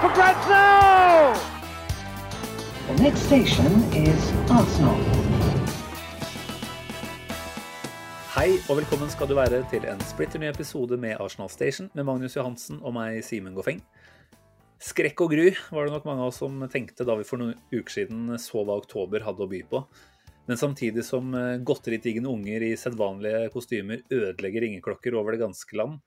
for grabs! The next station is Arsenal. Hei og velkommen skal du være til en splitter ny episode med Arsenal Station med Magnus Johansen og meg, Simen Goffeng. Skrekk og gru var det nok mange av oss som tenkte da vi for noen uker siden så hva oktober hadde å by på. Men samtidig som eh, godteritiggende unger i sedvanlige kostymer ødelegger ringeklokker over det ganske land,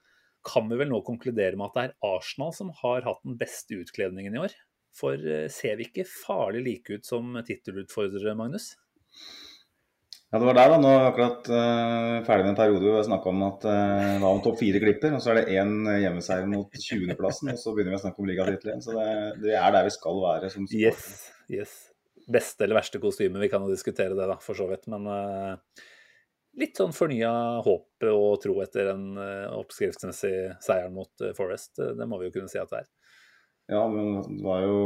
kan vi vel nå konkludere med at det er Arsenal som har hatt den beste utkledningen i år. For eh, ser vi ikke farlig like ut som tittelutfordrere, Magnus? Ja, det var der da. Nå er akkurat uh, ferdig med en periode hvor vi snakka om at uh, hva om topp fire klipper, og så er det én hjemmeseier mot 20.-plassen, og så begynner vi å snakke om ligatittelen. Så det, det er der vi skal være som sport. Yes, yes. Beste eller verste kostyme, vi kan jo diskutere det, da, for så vidt. Men uh, litt sånn fornya håp og tro etter den oppskriftsmessige seieren mot uh, Forest. Uh, det må vi jo kunne si at det er. Ja, men det var jo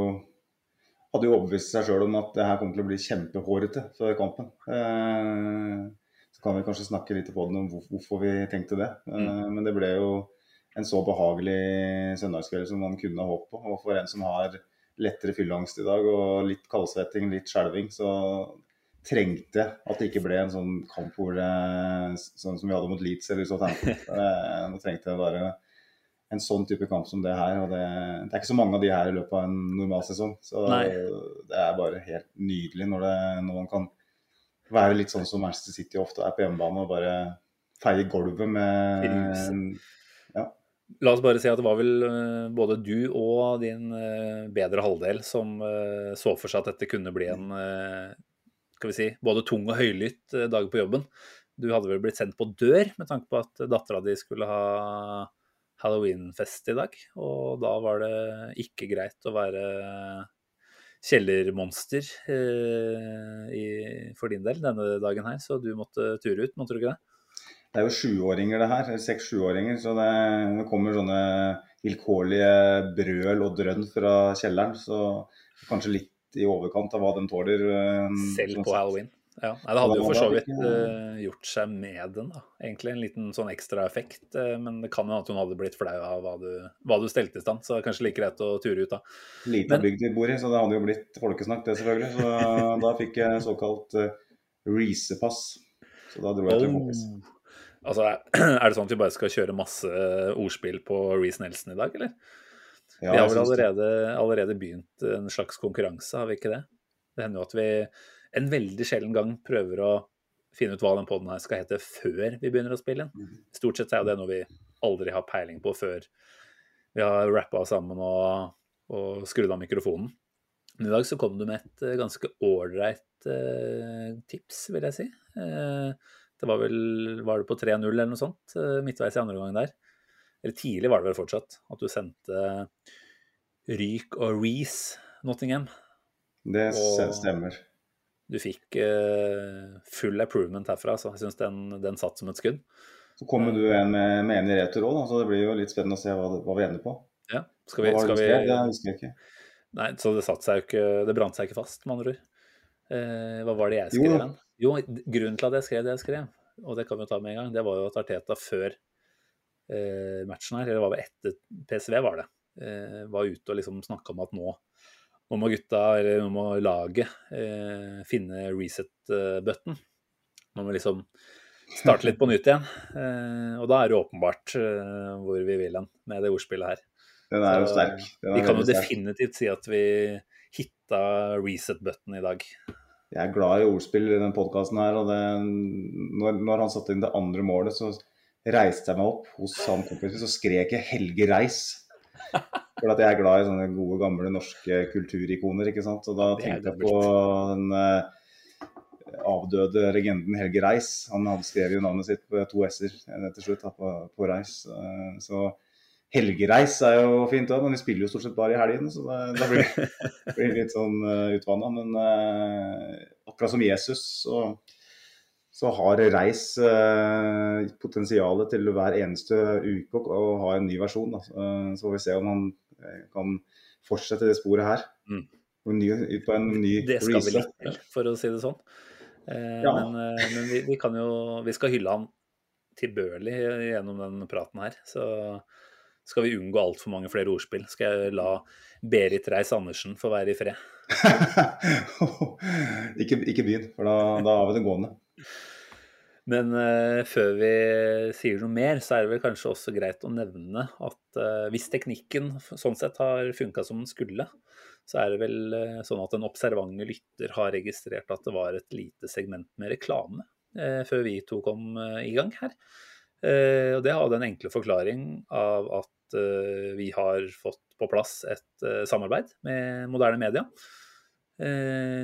Hadde jo overbevist seg sjøl om at det her kommer til å bli kjempehårete før kampen. Eh, så kan vi kanskje snakke litt på den om hvorfor vi tenkte det. Eh, Mm. Men det ble jo en så behagelig søndagskveld som man kunne ha håpet på. Og for en som har lettere fylleangst i dag og litt kaldsvetting, litt skjelving, så trengte at det ikke ble en sånn kamp hvor det, sånn som vi hadde mot Leeds eller Southampton. Nå trengte jeg bare en sånn type kamp som det her. og Det, det er ikke så mange av de her i løpet av en normal sesong. Så Nei. det er bare helt nydelig når, det, når man kan være litt sånn som Manchester City ofte er på hjemmebane og bare feie gulvet med ja. La oss bare si at det var vel eh, både du og din eh, bedre halvdel som eh, så for seg at dette kunne bli en skal vi si, både tung og høylytt eh, dag på jobben. Du hadde vel blitt sendt på dør med tanke på at dattera di skulle ha halloweenfest i dag. Og da var det ikke greit å være kjellermonster eh, i, for din del denne dagen her, så du måtte ture ut, måtte du ikke det? Det er jo sjuåringer det her, seks-sjuåringer, så det, det kommer sånne vilkårlige brøl og drønn fra kjelleren. Så kanskje litt i overkant av hva de tåler. eh, Selv sånn på halloween. Ja, nei, det hadde jo for så vidt eh, gjort seg med den, da. Egentlig en liten sånn ekstra effekt. Uh, men det kan jo at hun hadde blitt flau av hva du, hva du stelte i stand. Så det er kanskje like greit å ture ut da. Lita bygd vi bor i, så det hadde jo blitt folkesnakk, det selvfølgelig. Så da fikk jeg såkalt uh, Reece-pass. Så da dro jeg til Håkis. Oh. Altså, er det sånn at vi bare skal kjøre masse ordspill på Reece Nelson i dag, eller? Ja, vi har vel allerede, allerede begynt en slags konkurranse, har vi ikke det? Det hender jo at vi en veldig sjelden gang prøver å finne ut hva den poden her skal hete før vi begynner å spille inn. Mhm. Stort sett er det noe vi aldri har peiling på før vi har rappa sammen og, og skrudd av mikrofonen. Men i dag så kom du med et eh, ganske ålreit eh, tips, vil jeg si. Eh, det var vel Var det på 3-0 eller noe sånt? eh, midtveis i andre omgang der. Eller tidlig var det vel fortsatt. At du sendte Ryk og Reece Nottingham. Det Og- stemmer. Du fikk uh, full approvement herfra, så jeg syns den, den satt som et skudd. Så kommer du en med, med en i retur òg, så det blir jo litt spennende å se hva, hva vi ender på. Ja, skal vi, skal vi? Det husker jeg ikke. Nei, så det satt seg jo ikke Det brant seg ikke fast, med andre ord. Eh, hva var det jeg skrev igjen? Jo, grunnen til at jeg skrev det jeg skrev, og det kan vi ta med en gang, det var jo at Arteta før eh, matchen her, eller var det etter PSV, var det, eh, var ute og liksom snakka om at nå, nå må gutta, eller nå må laget, eh, finne reset-button. Nå må liksom starte litt på nytt igjen. Eh, og da er det åpenbart eh, hvor vi vil hen med det ordspillet her. Den er jo sterk. Er Vi kan jo definitivt si at vi hitta reset-button i dag. Jeg er glad i ordspill i den podkasten her. og det, når, når han satte inn det andre målet, så reiste jeg meg opp hos han kompisen så skrek jeg 'Helge Reis'. For at jeg er glad i sånne gode, gamle norske kulturikoner. ikke sant? Og da tenkte jeg på den eh, avdøde legenden Helge Reis. Han hadde skrevet jo navnet sitt på to s-er eh, til slutt på, på Reis. Eh, Så helgereis er jo fint òg, men vi spiller jo stort sett bare i helgene, så da blir det blir litt sånn utvanna. Men akkurat som Jesus, så, så har Reis eh, potensialet til hver eneste uke å, ha en ny versjon. Da. Uh, så får vi se om han kan fortsette det sporet her. Mm. Ny, ut på en ny Det skal vi release. litt til, for å si det sånn. Eh, Ja. Men, eh, men vi, vi kan jo Vi skal hylle han tilbørlig gjennom den praten her. Så skal vi unngå altfor mange flere ordspill. Skal jeg la Berit Reiss-Andersen få være i fred. ikke, ikke begynn, for da, da har vi det gående. Men uh, før vi sier noe mer, så er det vel kanskje også greit å nevne at uh, hvis teknikken sånn sett har funka som den skulle, så er det vel uh, sånn at en observante lytter har registrert at det var et lite segment med reklame før vi to kom i gang her. Og det hadde en enkle forklaring av at vi har fått på plass et samarbeid med moderne media,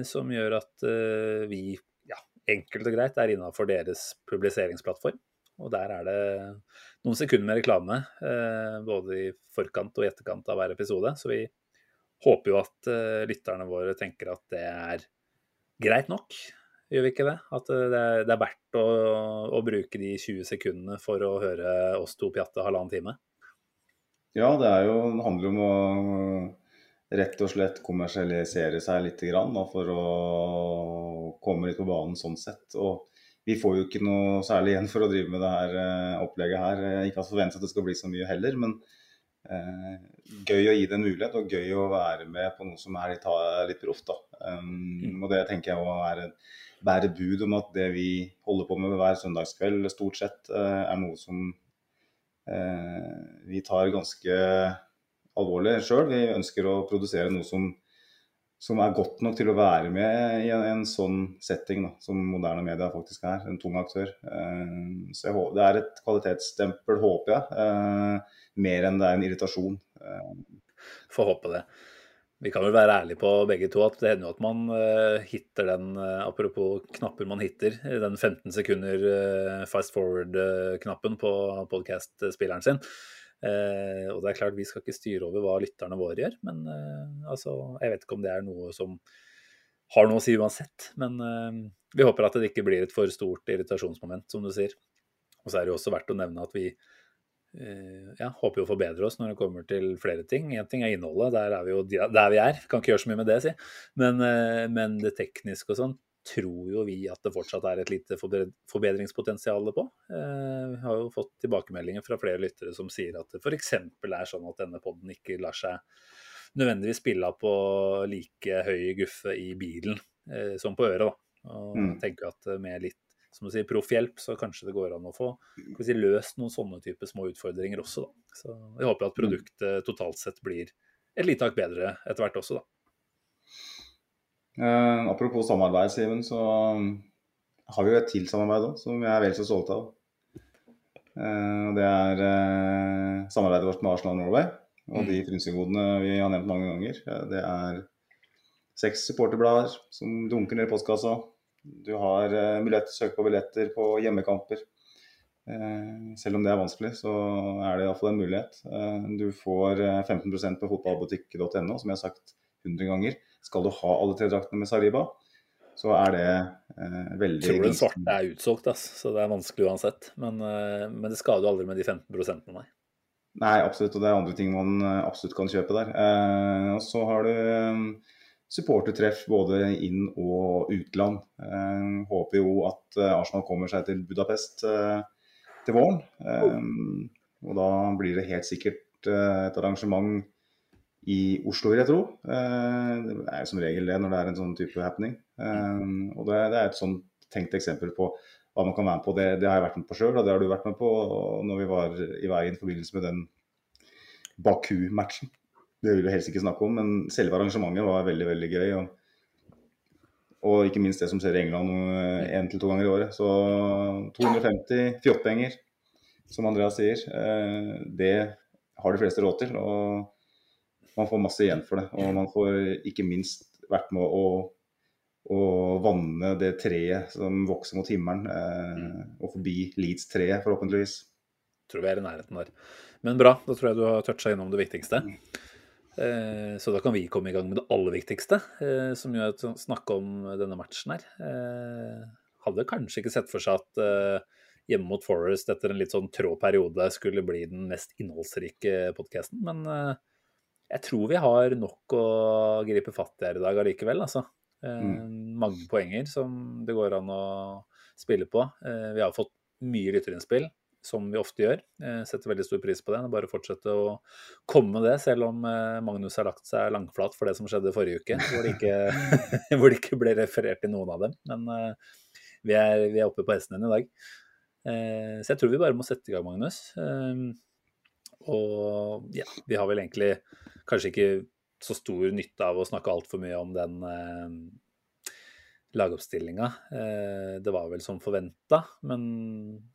som gjør at vi enkelt og greit er innafor deres publiseringsplattform. Og der er det noen sekunder med reklame, eh, både i forkant og i etterkant av hver episode. Så vi håper jo at eh, lytterne våre tenker at det er greit nok. Gjør vi ikke det? At eh, det er, er verdt å, å bruke de 20 sekundene for å høre oss to pjatte halvannen time. Ja, det, jo, det handler jo om å rett og slett kommersialisere seg litt grann, da, for å komme litt på banen sånn sett. Og vi får jo ikke noe særlig igjen for å drive med det her eh, opplegget her. Eh, Ikke at forventet at det skal bli så mye heller, men eh, gøy å gi det en mulighet, og gøy å være med på noe som er litt, litt proft. da. Um, og det tenker jeg òg er et bære bud om at det vi holder på med hver søndagskveld, stort sett, eh, er noe som eh, vi tar ganske alvorlig sjøl. Vi ønsker å produsere noe som, som er godt nok til å være med i en, en sånn setting da, som moderne media faktisk er. En tung aktør. Eh, så håper, det er et kvalitetsstempel, håper jeg. Eh, mer enn det er en irritasjon. Eh, Får håpe det. Vi kan vel være ærlige på begge to at det hender jo at man uh, hitter den, uh, apropos knapper man hitter, den 15 sekunder uh, fast forward-knappen på podkast-spilleren sin. Eh, og det er klart, vi skal ikke styre over hva lytterne våre gjør, men eh, altså, jeg vet ikke om det er noe som har noe å si uansett. Men eh, vi håper at det ikke blir et for stort irritasjonsmoment, som du sier. Og så er det jo også verdt å nevne at vi eh, ja, håper jo å forbedre oss når det kommer til flere ting. Én ting er innholdet, der er vi jo der vi er. Kan ikke gjøre så mye med det, si. Men, eh, men det tekniske og sånn tror jo vi at det fortsatt er et lite forbed- forbedringspotensial på. Eh, Vi har jo fått tilbakemeldinger fra flere lyttere som sier at det f.eks. er sånn at denne poden ikke lar seg nødvendigvis spille på like høy guffe i bilen eh, som på øret. da. Og Mm. jeg tenker at med litt som du sier, proffhjelp, så kanskje det går an å få si, løst noen sånne type små utfordringer også. Da. Så vi håper at produktet totalt sett blir et lite hakk bedre etter hvert også, da. Eh, apropos samarbeid, Simen, så har vi jo et til samarbeid òg, som jeg er vel så stolt av. Uh, det er uh, samarbeidet vårt med Arsenal Norway og de frynsegodene vi har nevnt mange ganger. Det er seks supporterblader som dunker ned i postkassa. Du har mulighet til å søke på billetter på hjemmekamper. Selv om det er vanskelig, så er det iallfall en mulighet. Du får eh, 15% på fotballbutikk.no, som jeg har sagt 100 ganger. Skal du ha alle tre draktene med Sariba, så er det eh, veldig Tror den svarte er utsolgt, altså, så det er vanskelig uansett. Men, eh, men det skader jo aldri med de 15 nei. Nei, absolutt. Og det er andre ting man eh, absolutt kan kjøpe der. Eh, og så har du eh, supportertreff både inn- og utland. Eh, håper jo at Arsenal kommer seg til Budapest til våren. Eh, og da blir det helt sikkert et arrangement i Oslo, vil jeg tro. Eh, det er som regel det når det er en sånn type happening. Eh, og det, er et sånt tenkt eksempel på hva man kan være med på. Det, det har jeg vært med på sjøl, og det har du vært med på når vi var i veien i forbindelse med den Baku-matchen. Det vil vi helst ikke snakke om, men selve arrangementet var veldig veldig gøy. Og, og ikke minst det som skjer i England én til to ganger i året. Så 250 fjottpenger, som Andreas sier, eh, det har de fleste råd til. Og man får masse igjen for det. Og man får ikke minst vært med å å vanne det treet som vokser mot himmelen, eh, og forbi Leeds-treet, forhåpentligvis. tror vi er i nærheten der. Men bra, da tror jeg du har toucha innom det viktigste. Eh, så da kan vi komme i gang med det aller viktigste, eh, som jo er å snakke om denne matchen her. Eh, hadde kanskje ikke sett for seg at hjemme mot Forest etter en litt sånn trå periode skulle bli den mest innholdsrike podkasten, men jeg tror vi har nok å gripe fatt i her i dag allikevel, altså. Eh, Mange poenger som det går an å spille på. Eh, vi har fått mye lytterinnspill, som vi ofte gjør. Eh, setter veldig stor pris på det. Bare fortsette å komme med det, selv om Magnus har lagt seg langflat for det som skjedde forrige uke, hvor det ikke, hvor det ikke ble referert til noen av dem. Men vi, er, vi er oppe på hesten igjen i dag. Eh, Så jeg tror vi bare må sette i gang, Magnus. Og ja, vi har vel egentlig kanskje ikke så stor nytte av å snakke altfor mye om den eh, lagoppstillinga. Eh, det var vel som forventa, men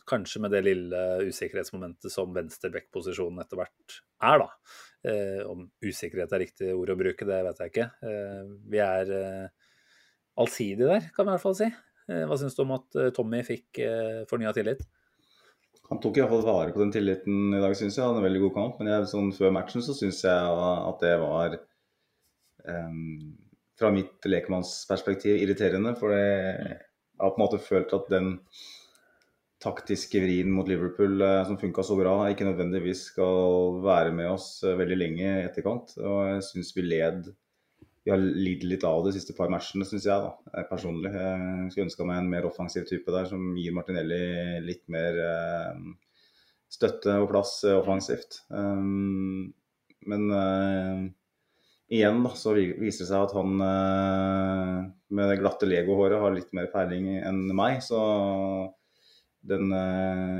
kanskje med det lille usikkerhetsmomentet som venstreback-posisjonen etter hvert er, da. Eh, om usikkerhet er riktig ord å bruke, det vet jeg ikke. Eh, vi er eh, allsidige der, kan vi i hvert fall si. Eh, hva syns du om at eh, Tommy fikk eh, fornya tillit? Han tok iallfall vare på den tilliten i dag, syns jeg. Han hadde en veldig god kamp. Men jeg, sånn, før matchen så syns jeg at det var um, fra mitt lekmannsperspektiv irriterende. For jeg har på en måte følt at den taktiske vrien mot Liverpool eh, som funka så bra, ikke nødvendigvis skal være med oss eh, veldig lenge i etterkant. Og jeg syns vi led Vi har lidd litt av det de siste par matchene, syns jeg da, eh, personlig. Jeg skulle ønska meg en mer offensiv type der, som gir Martinelli litt mer eh, støtte og plass eh, offensivt. Men igjen da, så viser det seg at han med det glatte legohåret har litt mer peiling enn meg. Så den,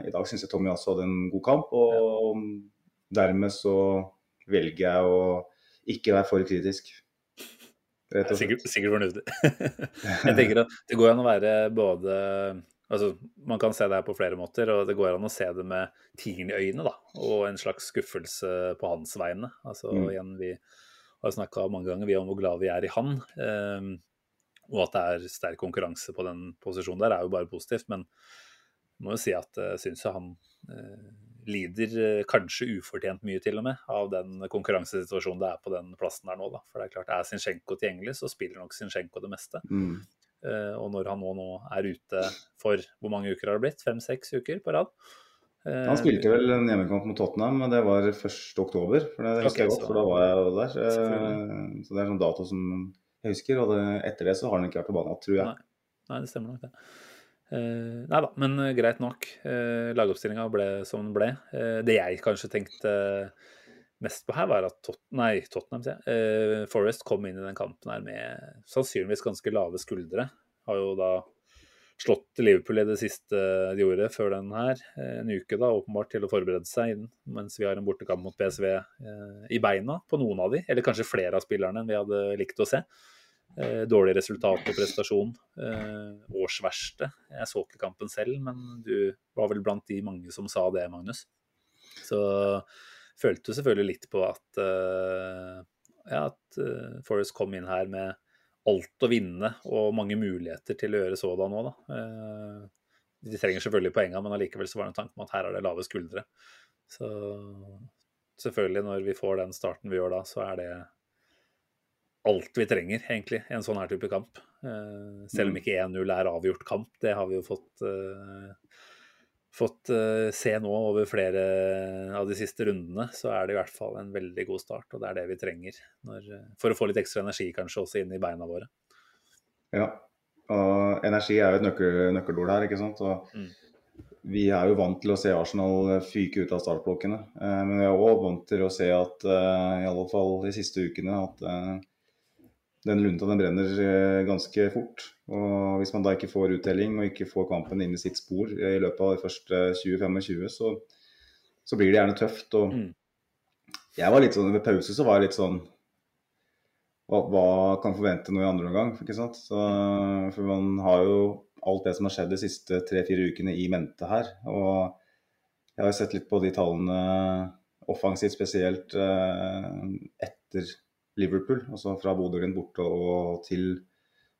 i dag syns jeg Tommy også hadde en god kamp. Og dermed så velger jeg å ikke være for kritisk. Rett og slett. Sikkert, sikkert fornuftig. jeg tenker at det går an å være både Altså, Man kan se det her på flere måter, og det går an å se det med tigeren i øynene, da, og en slags skuffelse på hans vegne. Altså, Mm. igjen, Vi har snakka mange ganger vi om hvor glad vi er i han, Um, og at det er sterk konkurranse på den posisjonen der, er jo bare positivt. Men jeg må jo si at jeg syns han eh, lider eh, kanskje ufortjent mye, til og med, av den konkurransesituasjonen det er på den plassen der nå. da. For det er klart, Er Zinchenko tilgjengelig, så spiller nok Zinchenko det meste. Mm. Uh, og når han nå, nå er ute for hvor mange uker har det blitt? Fem-seks uker på rad? Eh, Han spilte vel en hjemmekamp mot Tottenham, men det var 1. oktober. For det husker Ok, jeg godt, så- for da var jeg der. Så det er sånn dato som jeg husker. Og det, etter det så har han ikke vært på banen tror jeg. Nei. Nei, det stemmer nok, det. Eh, nei da, men eh, greit nok. Uh, Lagoppstillinga ble som den ble. Uh, det jeg kanskje tenkte mest på her, var at Tot nei, Tottenham. Eh, Forest kom inn i den kampen her med sannsynligvis ganske lave skuldre. Har jo da slått Liverpool i det siste de gjorde før den her. Eh, en uke da, åpenbart til å forberede seg inn, mens vi har en bortekamp mot PSV eh, i beina på noen av de, eller kanskje flere av spillerne enn vi hadde likt å se. Eh, dårlig resultat og prestasjon. Eh, årsverste. Jeg så ikke kampen selv, men du var vel blant de mange som sa det, Magnus. Så følte du selvfølgelig litt på at, eh, ja, at Forest kom inn her med alt å vinne og mange muligheter til å gjøre sådan nå, da. De trenger selvfølgelig poengene, men allikevel så var det en tanke om at her er det lave skuldre. Så selvfølgelig, når vi får den starten vi gjør da, så er det alt vi trenger, egentlig, i en sånn her type kamp. Eh, selv om ikke 1-0 er avgjort kamp, det har vi jo fått, eh, fått eh, se nå over flere av de siste rundene, så er det i hvert fall en veldig god start, og det er det vi trenger når, for å få litt ekstra energi kanskje også inn i beina våre. Ja. Og energi er jo et nøkkel, nøkkelord her, ikke sant. Og Mm. Vi er jo vant til å se Arsenal fyke ut av startblokkene. Men vi er òg vant til å se at, i alle fall de siste ukene, at den lunta den brenner eh, ganske fort. Og hvis man da ikke får uttelling og ikke får kampen inn i sitt spor i løpet av de første 20-25, så, så blir det gjerne tøft. Og Mm. jeg var litt sånn, Ved pause så var jeg litt sånn hva, hva kan forvente nå i andre omgang? ikke sant? Så, for man har jo alt det som har skjedd de siste tre-fire ukene i mente her. Og jeg har sett litt på de tallene offensivt spesielt eh, etter Liverpool. Altså fra Bodø Glimt borte og til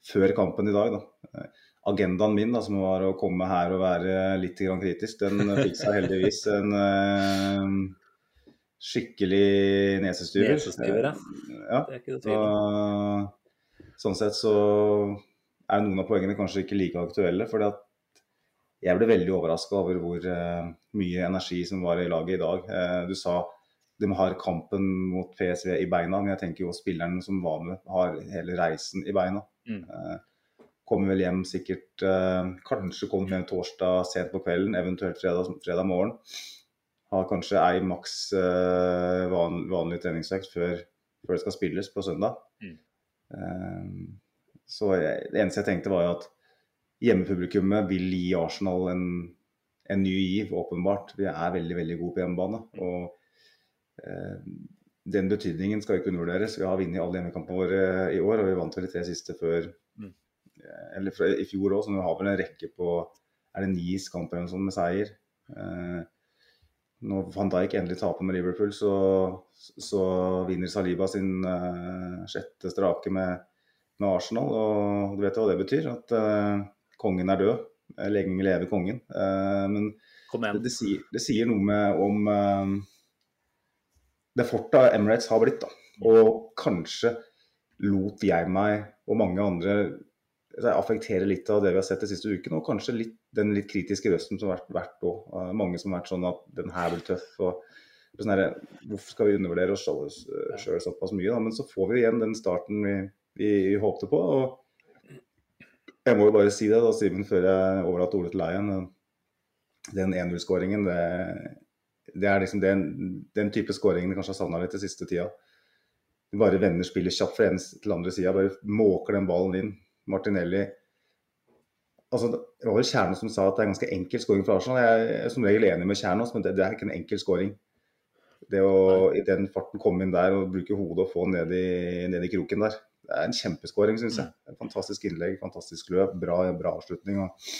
før kampen i dag. da. Agendaen min, da, som var å komme her og være litt grann kritisk, den fikk seg heldigvis en uh, skikkelig nesestyver. Nesestyver, ja. ja. Det er ikke det tvil om. Så, sånn sett så er noen av poengene kanskje ikke like aktuelle. fordi at jeg ble veldig overraska over hvor uh, mye energi som var i laget i dag. Uh, du sa de har kampen mot PSV i beina, men jeg tenker jo spillerne som var med, har hele reisen i beina. Mm. Eh, kommer vel hjem sikkert Kanskje kommer hjem torsdag sent på kvelden, eventuelt fredag, fredag morgen. Har kanskje ei maks van, vanlig treningsøkt før, før, det skal spilles på søndag. Mm. så jeg, det eneste jeg tenkte var jo at hjemmepublikummet vil gi Arsenal en, en, ny giv, åpenbart. Vi er veldig veldig gode på hjemmebane. og eh, Den betydningen skal ikke undervurderes. Vi har vunnet alle hjemmekampene våre i år, og vi vant vel de tre siste før mm. eller fra, i fjor òg, så vi har vel en rekke på er det ni kamper eller med seier. Eh, når van Dijk endelig taper med Liverpool, så, så vinner Saliba sin eh, sjette strake med, med, Arsenal. Og du vet hva det betyr? At eh, kongen er død. Lenge leve kongen. Men det, det, sier, det, sier, noe med om det fortet Emirates har blitt. da. Og kanskje lot jeg meg og mange andre affektere litt av det vi har sett de siste ukene. Og kanskje litt, den litt kritiske røsten som har vært, vært òg. Uh, mange som har vært sånn at den her blir tøff. og sånn her, Hvorfor skal vi undervurdere oss sjøl såpass mye? Da? Men så får vi igjen den starten vi, vi, vi håpte på. og jeg må jo bare si det, da, Simen, før jeg overlater ordet til deg igjen. Den 1-0-skåringen, det, det, er liksom den, den type skåringen vi kanskje har savna litt den siste tida. Bare vender spillet kjapt fra ene til andre sida, bare måker den ballen inn. Martinelli altså, Det var jo Kjernos som sa at det er en ganske enkel skåring for Arsenal. Jeg er som regel enig med Kjernos, men det, det, er ikke en enkel skåring. Det å i den farten komme inn der og bruke hodet og få ned i, ned i kroken der. Det er en kjempeskåring, syns jeg. En fantastisk innlegg, fantastisk løp, bra, bra avslutning. Og,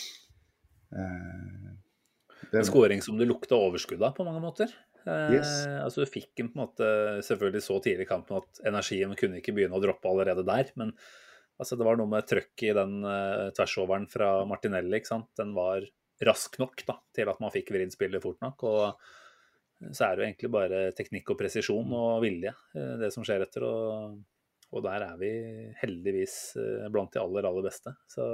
eh, det... En skåring som det lukta overskudd av på mange måter. Eh, altså Du fikk en på en måte selvfølgelig så tidlig i kampen at energien kunne ikke begynne å droppe allerede der. Men altså, det var noe med trøkket i den eh, tversoveren fra Martinelli. ikke sant? Den var rask nok da, til at man fikk vridd spillet fort nok. og Så er det jo egentlig bare teknikk og presisjon og vilje, eh, det som skjer etter. og og der er vi heldigvis eh, blant de aller, aller beste. Så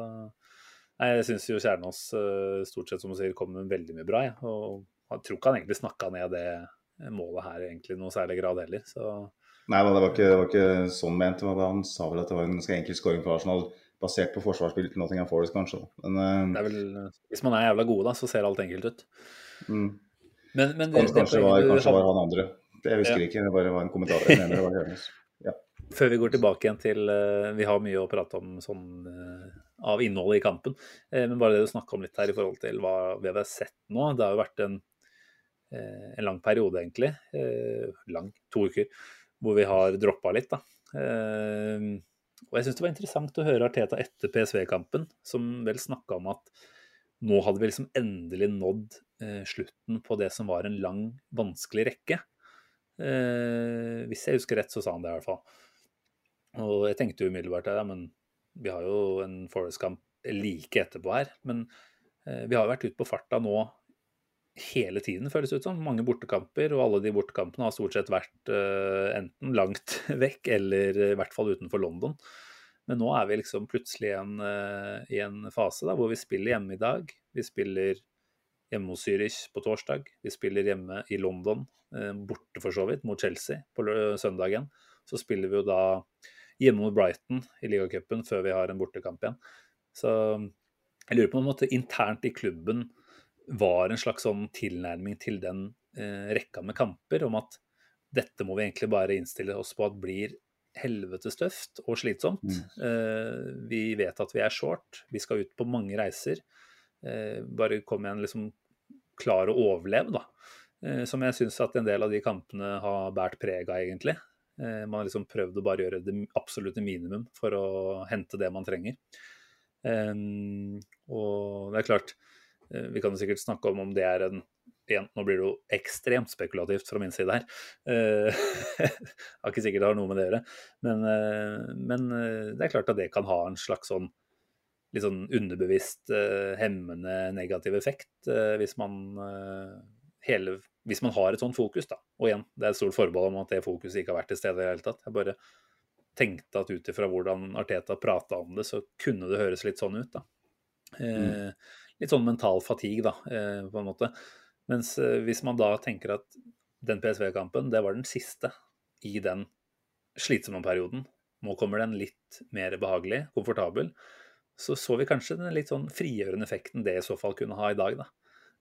jeg syns jo Kjernås eh, stort sett, som du sier, kommer med veldig mye bra. Ja. Og jeg tror ikke han egentlig snakka ned det målet her egentlig noe særlig grad heller. Så Nei, det var, ikke, det var ikke sånn ment. Han sa vel at det var en ganske enkel scoring for Arsenal basert på forsvarsspillet til Nottingham Forest, kanskje. Men, det er vel, hvis man er jævla god, da, så ser alt enkelt ut. Mm. Men, men det, kanskje, kanskje, var, kanskje var han andre. Jeg husker ja. ikke, det bare var en kommentar. Jeg mener det var Kjernås. Ja. Før vi går tilbake igjen til Vi har mye å prate om sånn av innholdet i kampen. Men bare det du snakka om litt her i forhold til hva vi har sett nå. Det har jo vært en, en lang periode, egentlig. Lang, to uker, hvor vi har droppa litt, da. Og jeg syns det var interessant å høre Arteta etter PSV-kampen, som vel snakka om at nå hadde vi liksom endelig nådd slutten på det som var en lang, vanskelig rekke. Eh, hvis jeg husker rett, så sa han det i hvert fall. Og jeg tenkte jo umiddelbart ja, men vi har jo en Forest-kamp like etterpå her. Men eh, vi har vært ute på farta nå hele tiden, føles det ut som. Mange bortekamper, og alle de bortekampene har stort sett vært eh, enten langt vekk eller i hvert fall utenfor London. Men nå er vi liksom plutselig en, uh, i en fase da, hvor vi spiller hjemme i dag. Vi spiller hjemme hos Zürich på torsdag. Vi spiller hjemme i London, borte for så vidt, mot Chelsea på søndagen. Så spiller vi jo da hjemme mot Brighton i ligacupen før vi har en bortekamp igjen. Så jeg lurer på om måte internt i klubben var en slags sånn tilnærming til den eh, rekka med kamper, om at dette må vi egentlig bare innstille oss på at blir helvetes tøft og slitsomt. Mm. Eh, vi vet at vi er short, vi skal ut på mange reiser. Eh, bare kom igjen, liksom klar å overleve, da. Uh, som jeg syns at en del av de kampene har båret preg av, egentlig. Man har liksom prøvd å bare gjøre det absolutte minimum for å hente det man trenger. og det er klart, vi kan sikkert snakke om om det er en igjen, nå blir det jo ekstremt spekulativt fra min side her. Jeg har ikke sikkert det har noe med det å gjøre. Men, men det er klart at det kan ha en slags sånn litt sånn underbevisst eh, hemmende negativ effekt eh, hvis man eh, hele, hvis man har et sånt fokus, da. Og igjen, det er et stort forbehold om at det fokuset ikke har vært til stede i det hele tatt. Jeg bare tenkte at ut ifra hvordan Arteta prata om det, så kunne det høres litt sånn ut, da. Eh, litt sånn mental fatigue, da, eh, på en måte. Mens eh, hvis man da tenker at den PSV-kampen, det var den siste i den slitsomme perioden. Nå kommer den litt mer behagelig, komfortabel så så vi kanskje den litt sånn frigjørende effekten det i så fall kunne ha i dag. da.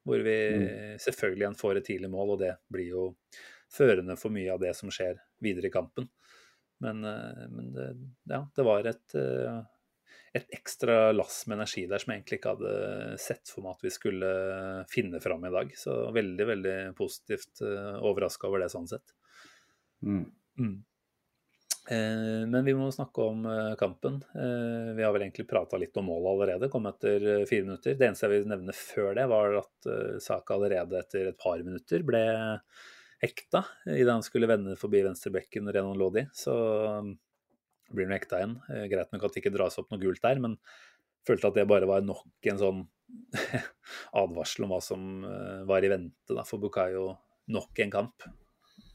Hvor vi mm. selvfølgelig igjen får et tidlig mål, og det blir jo førende for mye av det som skjer videre i kampen. Men, eh, men det, ja, det var et, eh, et, ekstra lass med energi der som jeg egentlig ikke hadde sett for meg at vi skulle finne fram i dag. Så veldig, veldig positivt eh, overraska over det sånn sett. Mm. Mm. Eh, men vi må snakke om eh, kampen. Eh, vi har vel egentlig prata litt om målet allerede, kom etter fire minutter. Det eneste jeg vil nevne før det, var at Saka allerede etter et par minutter ble hekta idet han skulle vende forbi venstrebekken Renan Lodi. Så blir han hekta igjen. Greit nok at det ikke dras opp noe gult der, men følte at det bare var nok en sånn advarsel om hva som var i vente da, for Bukayo nok en kamp.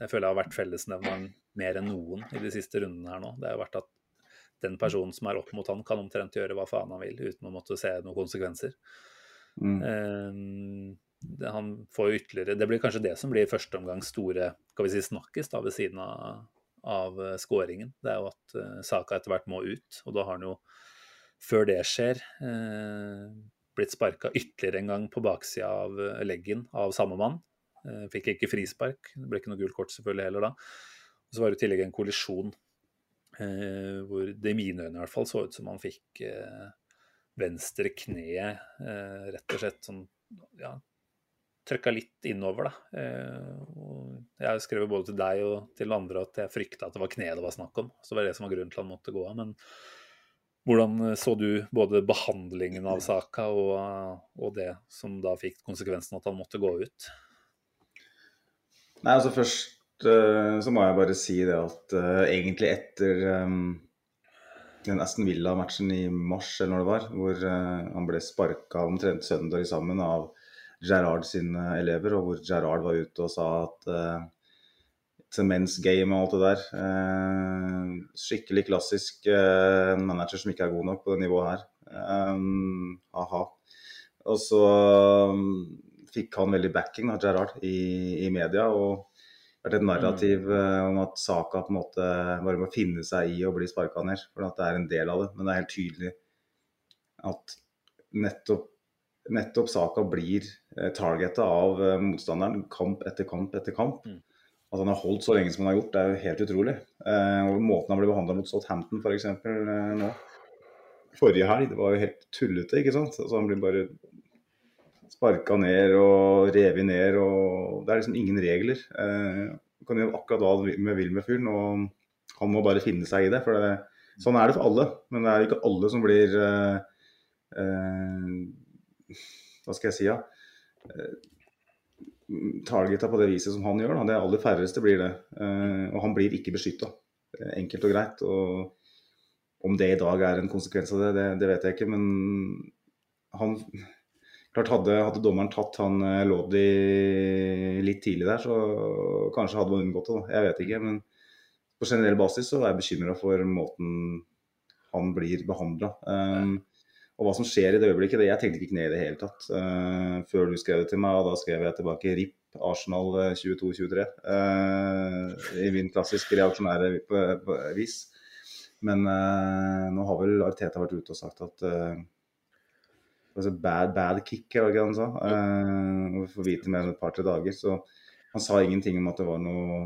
Jeg føler jeg har vært fellesnevneren mer enn noen i de siste rundene her nå. Det har vært at den personen som er opp mot han, kan omtrent gjøre hva faen han vil uten å måtte se noen konsekvenser. Mm. Uh, det, han får jo ytterligere Det blir kanskje det som blir første omgang store skal vi si, snakkes da, ved siden av, av uh, skåringen. Det er jo at uh, Saka etter hvert må ut. Og da har han jo, før det skjer, uh, blitt sparka ytterligere en gang på baksida av leggen av samme mann. Fikk ikke frispark. Det ble ikke noe gult kort selvfølgelig heller da. Og så var det i tillegg en kollisjon eh, hvor det i mine øyne i hvert fall så ut som han fikk eh, venstre kne eh, rett og slett sånn ja, trykka litt innover, da. Eh, jeg skrev både til deg og til andre at jeg frykta at det var kneet det var snakk om. Så det var det som var grunnen til han måtte gå av. Men hvordan så du både behandlingen av saka og, og, det som da fikk konsekvensen at han måtte gå ut? Nei, altså først så må jeg bare si det at uh, egentlig etter um, den Aston Villa-matchen i mars, eller når det var, hvor han ble sparka omtrent søndag sammen av Gerrard sine elever, og hvor Gerrard var ute og sa at it's a men's game og alt det der. Skikkelig klassisk manager som ikke er god nok på det nivået her. Aha. Og så um, fikk han veldig backing av Gerrard i, i media. og vært et narrativ uh, om at saka på en måte bare må finne seg i å bli sparka ned. For at det er en del av det. Men det er helt tydelig at nettopp, nettopp saka blir uh, targeta av uh, motstanderen kamp etter kamp etter kamp. Mm. At han har holdt så lenge som han har gjort, det er jo helt utrolig. Og Måten han ble behandla mot Southampton f.eks. Eh, nå forrige helg, det var jo helt tullete. ikke sant? Altså Han blir bare sparka ned og revet ned. og Det er liksom ingen regler. Eh, du kan gjøre akkurat hva du vil med fyren, og han må bare finne seg i det. for det, Sånn er det for alle, men det er ikke alle som blir eh, eh, Hva skal jeg si, ja? Eh, targeta på det viset som han gjør. Da. Det aller færreste blir det. Eh, og han blir ikke beskytta. Enkelt og greit. og om det i dag er en konsekvens av det, det, det vet jeg ikke. Men han Klart hadde, hadde, dommeren tatt han eh, Lodi litt tidlig der, så kanskje hadde man unngått det. Jeg vet ikke. Men på generell basis så er jeg bekymra for måten han blir behandla. Um, og hva som skjer i det øyeblikket, det, jeg tenkte ikke ned i det hele tatt. Uh, før du skrev det til meg, og da skrev jeg tilbake RIP Arsenal 22-23. Uh, eh, I min klassisk reaksjonære vis. Men uh, nå har vel Arteta vært ute og sagt at altså bad, bad kick, eller hva han sa. Uh, vi får vite mer om et par-tre dager. Så han sa ingenting om at det var noe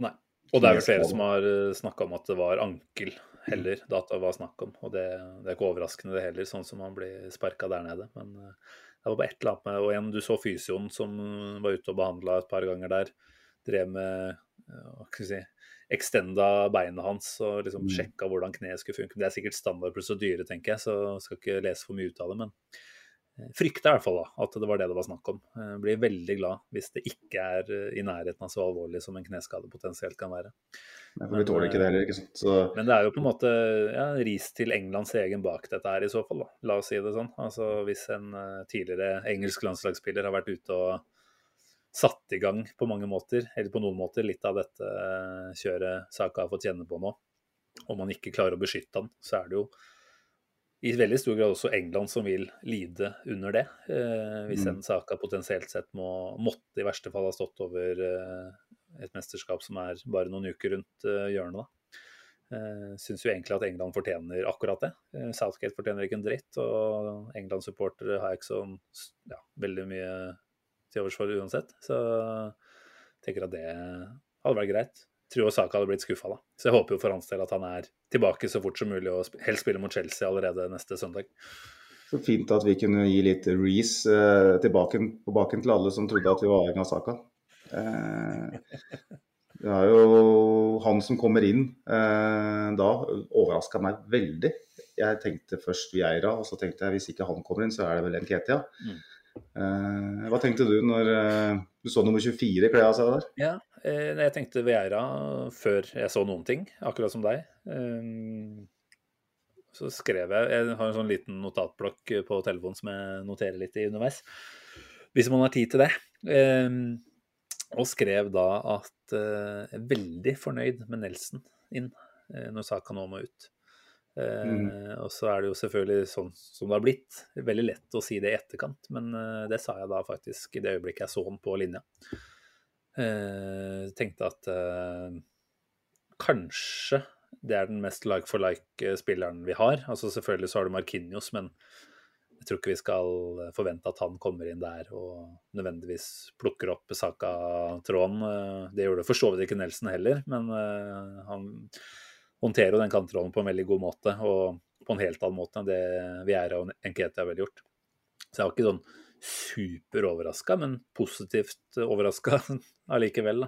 Nei. Og det er vel flere som har eh, snakka om at det var ankel heller, da det var snakk om. Og det, det, er ikke overraskende det heller, sånn som han blir sparka der nede. Men uh, det var bare et eller annet med Og igjen, du så fysioen som var ute og behandla et par ganger der. Drev med hva skal vi si, extenda beinet hans og liksom mm. sjekka hvordan kneet skulle funke. Det er sikkert standard prosedyre, tenker jeg, så skal ikke lese for mye ut av det. Men frykter i hvert fall da, at det var det det var snakk om. Jeg blir veldig glad hvis det ikke er i nærheten av så alvorlig som en kneskade potensielt kan være. Men, vi tåler ikke det heller, ikke sant. Så... Men det er jo på en måte ja, ris til Englands egen bak dette her i så fall, da. La oss si det sånn. Altså Hvis en tidligere engelsk landslagsspiller har vært ute og satt i gang på mange måter, eller på noen måter, litt av dette kjøret Saka har fått kjenne på nå. Om man ikke klarer å beskytte han, så er det jo i veldig stor grad også England som vil lide under det. Eh, hvis en Saka potensielt sett må, måtte i verste fall ha stått over eh, et mesterskap som er bare noen uker rundt eh, hjørnet. da. Eh, Syns jo egentlig at England fortjener akkurat det. Eh, Southgate fortjener ikke en dritt, og England-supportere har jeg ikke så ja, veldig mye til overs for uansett. Så jeg tenker at det hadde vært greit tror Saka hadde blitt skuffa, da. Så jeg håper jo for hans del at han er tilbake så fort som mulig og helst spiller mot Chelsea allerede neste søndag. Så fint at vi kunne gi litt Reece eh, tilbake på baken til alle som trodde at vi var avhengig av Saka. Eh, det er jo han som kommer inn eh, da, overraska meg veldig. Jeg tenkte først Vieira, og så tenkte jeg hvis ikke han kommer inn, så er det vel Nketia. Mm. Eh, hva tenkte du når eh, du så nummer 24 kle av seg der? Ja, eh, jeg tenkte Vieira før jeg så noen ting, akkurat som deg. Så skrev jeg Jeg har en sånn liten notatblokk på telefonen som jeg noterer litt i underveis. Hvis man har tid til det. Og skrev da at jeg er veldig fornøyd med Nelson inn når saka nå må ut. Mm. Uh, og så er det jo selvfølgelig sånn som det har blitt. Veldig lett å si det i etterkant, men uh, det sa jeg da faktisk i det øyeblikket jeg så den på linja. Jeg tenkte at kanskje det er den mest like for like-spilleren vi har. Altså Selvfølgelig så har du Markinios, men jeg tror ikke vi skal forvente at han kommer inn der og nødvendigvis plukker opp Saka-tråden. Det gjorde for så vidt ikke Nelson heller, men han håndterer jo den kantrollen på en veldig god måte, og på en helt annen måte enn det Viera og Enkete har vel gjort. Så jeg var ikke sånn superoverraska, men positivt overraska allikevel.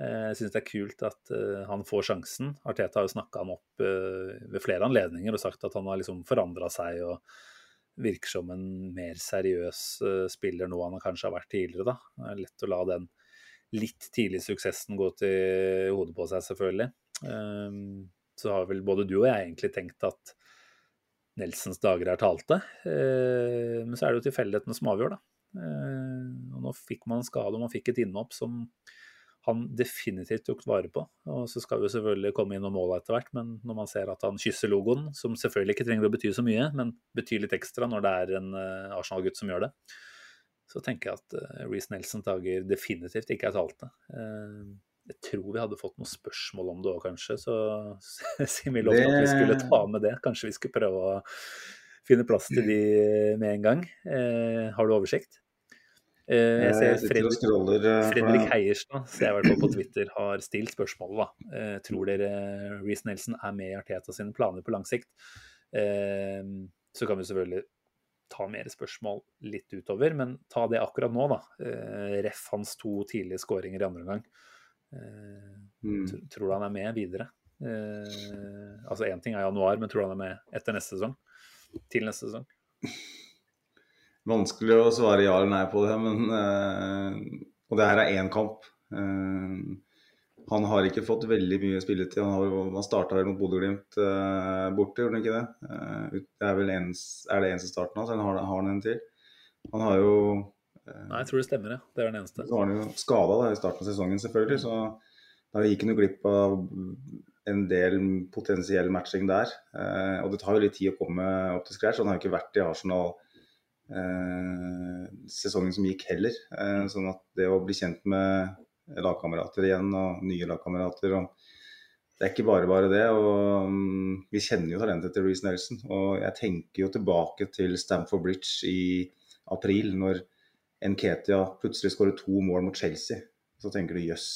Eh, jeg syns det er kult at uh, han får sjansen. Arteta har jo snakka han opp uh, ved flere anledninger og sagt at han har liksom forandra seg og virker som en mer seriøs spiller nå enn han kanskje har vært tidligere. Da. Det er lett å la den litt tidlige suksessen gå til hodet på seg, selvfølgelig. Så har vel både du og jeg egentlig tenkt at Nelsons dager er talte. Eh, men så er det jo tilfeldighetene som avgjør, da. Eh, og nå fikk man en skade, og man fikk et innhopp som han definitivt tok vare på. Og så skal vi jo selvfølgelig komme inn og måle etter hvert, men når man ser at han kysser logoen, som selvfølgelig ikke trenger å bety så mye, men betyr litt ekstra når det er en eh, Arsenal-gutt som gjør det, så tenker jeg at Reece Nelsons dager definitivt ikke er talte. Jeg tror vi hadde fått noen spørsmål om det òg, kanskje. Så sier vi lovte at vi skulle ta med det, kanskje vi skulle prøve å finne plass til de med en gang. Eh, har du oversikt? Eh, jeg ser Fredrik, eh, Fredrik Heierstad ser jeg hvert fall på Twitter, har stilt spørsmålet. da. Eh, tror dere Reece Nelson er med i Arteta sine planer på lang sikt? Eh, så kan vi selvfølgelig ta mer spørsmål litt utover, men ta det akkurat nå, da. Eh, ref hans to tidlige skåringer i andre omgang. Mm. Tror du han er med videre? Eh, altså Én ting er januar, men tror du han er med etter neste sesong? Til neste sesong? Vanskelig å svare ja eller nei på det, men eh, Og det her er én kamp. Eh, han har ikke fått veldig mye spilletid. Han, har, han starta vel mot Bodø-Glimt uh, borte, gjorde han ikke det? Uh, det er vel ens, er det eneste starten hans, eller har, har han en til? Han har jo Nei, jeg tror det stemmer, ja. Det er den eneste. Så var han jo skada i starten av sesongen, selvfølgelig. Så da gikk han jo glipp av en del potensiell matching der. Eh, og det tar jo litt tid å komme opp til scratch. Han har jo ikke vært i Arsenal eh, sesongen som gikk heller. Eh, sånn at det å bli kjent med lagkamerater igjen, og nye lagkamerater Det er ikke bare bare det. og um, Vi kjenner jo talentet til Reece Nelson. Og jeg tenker jo tilbake til Stamford Bridge i april, når Nketia plutselig skårer to mål mot Chelsea. Så tenker du jøss,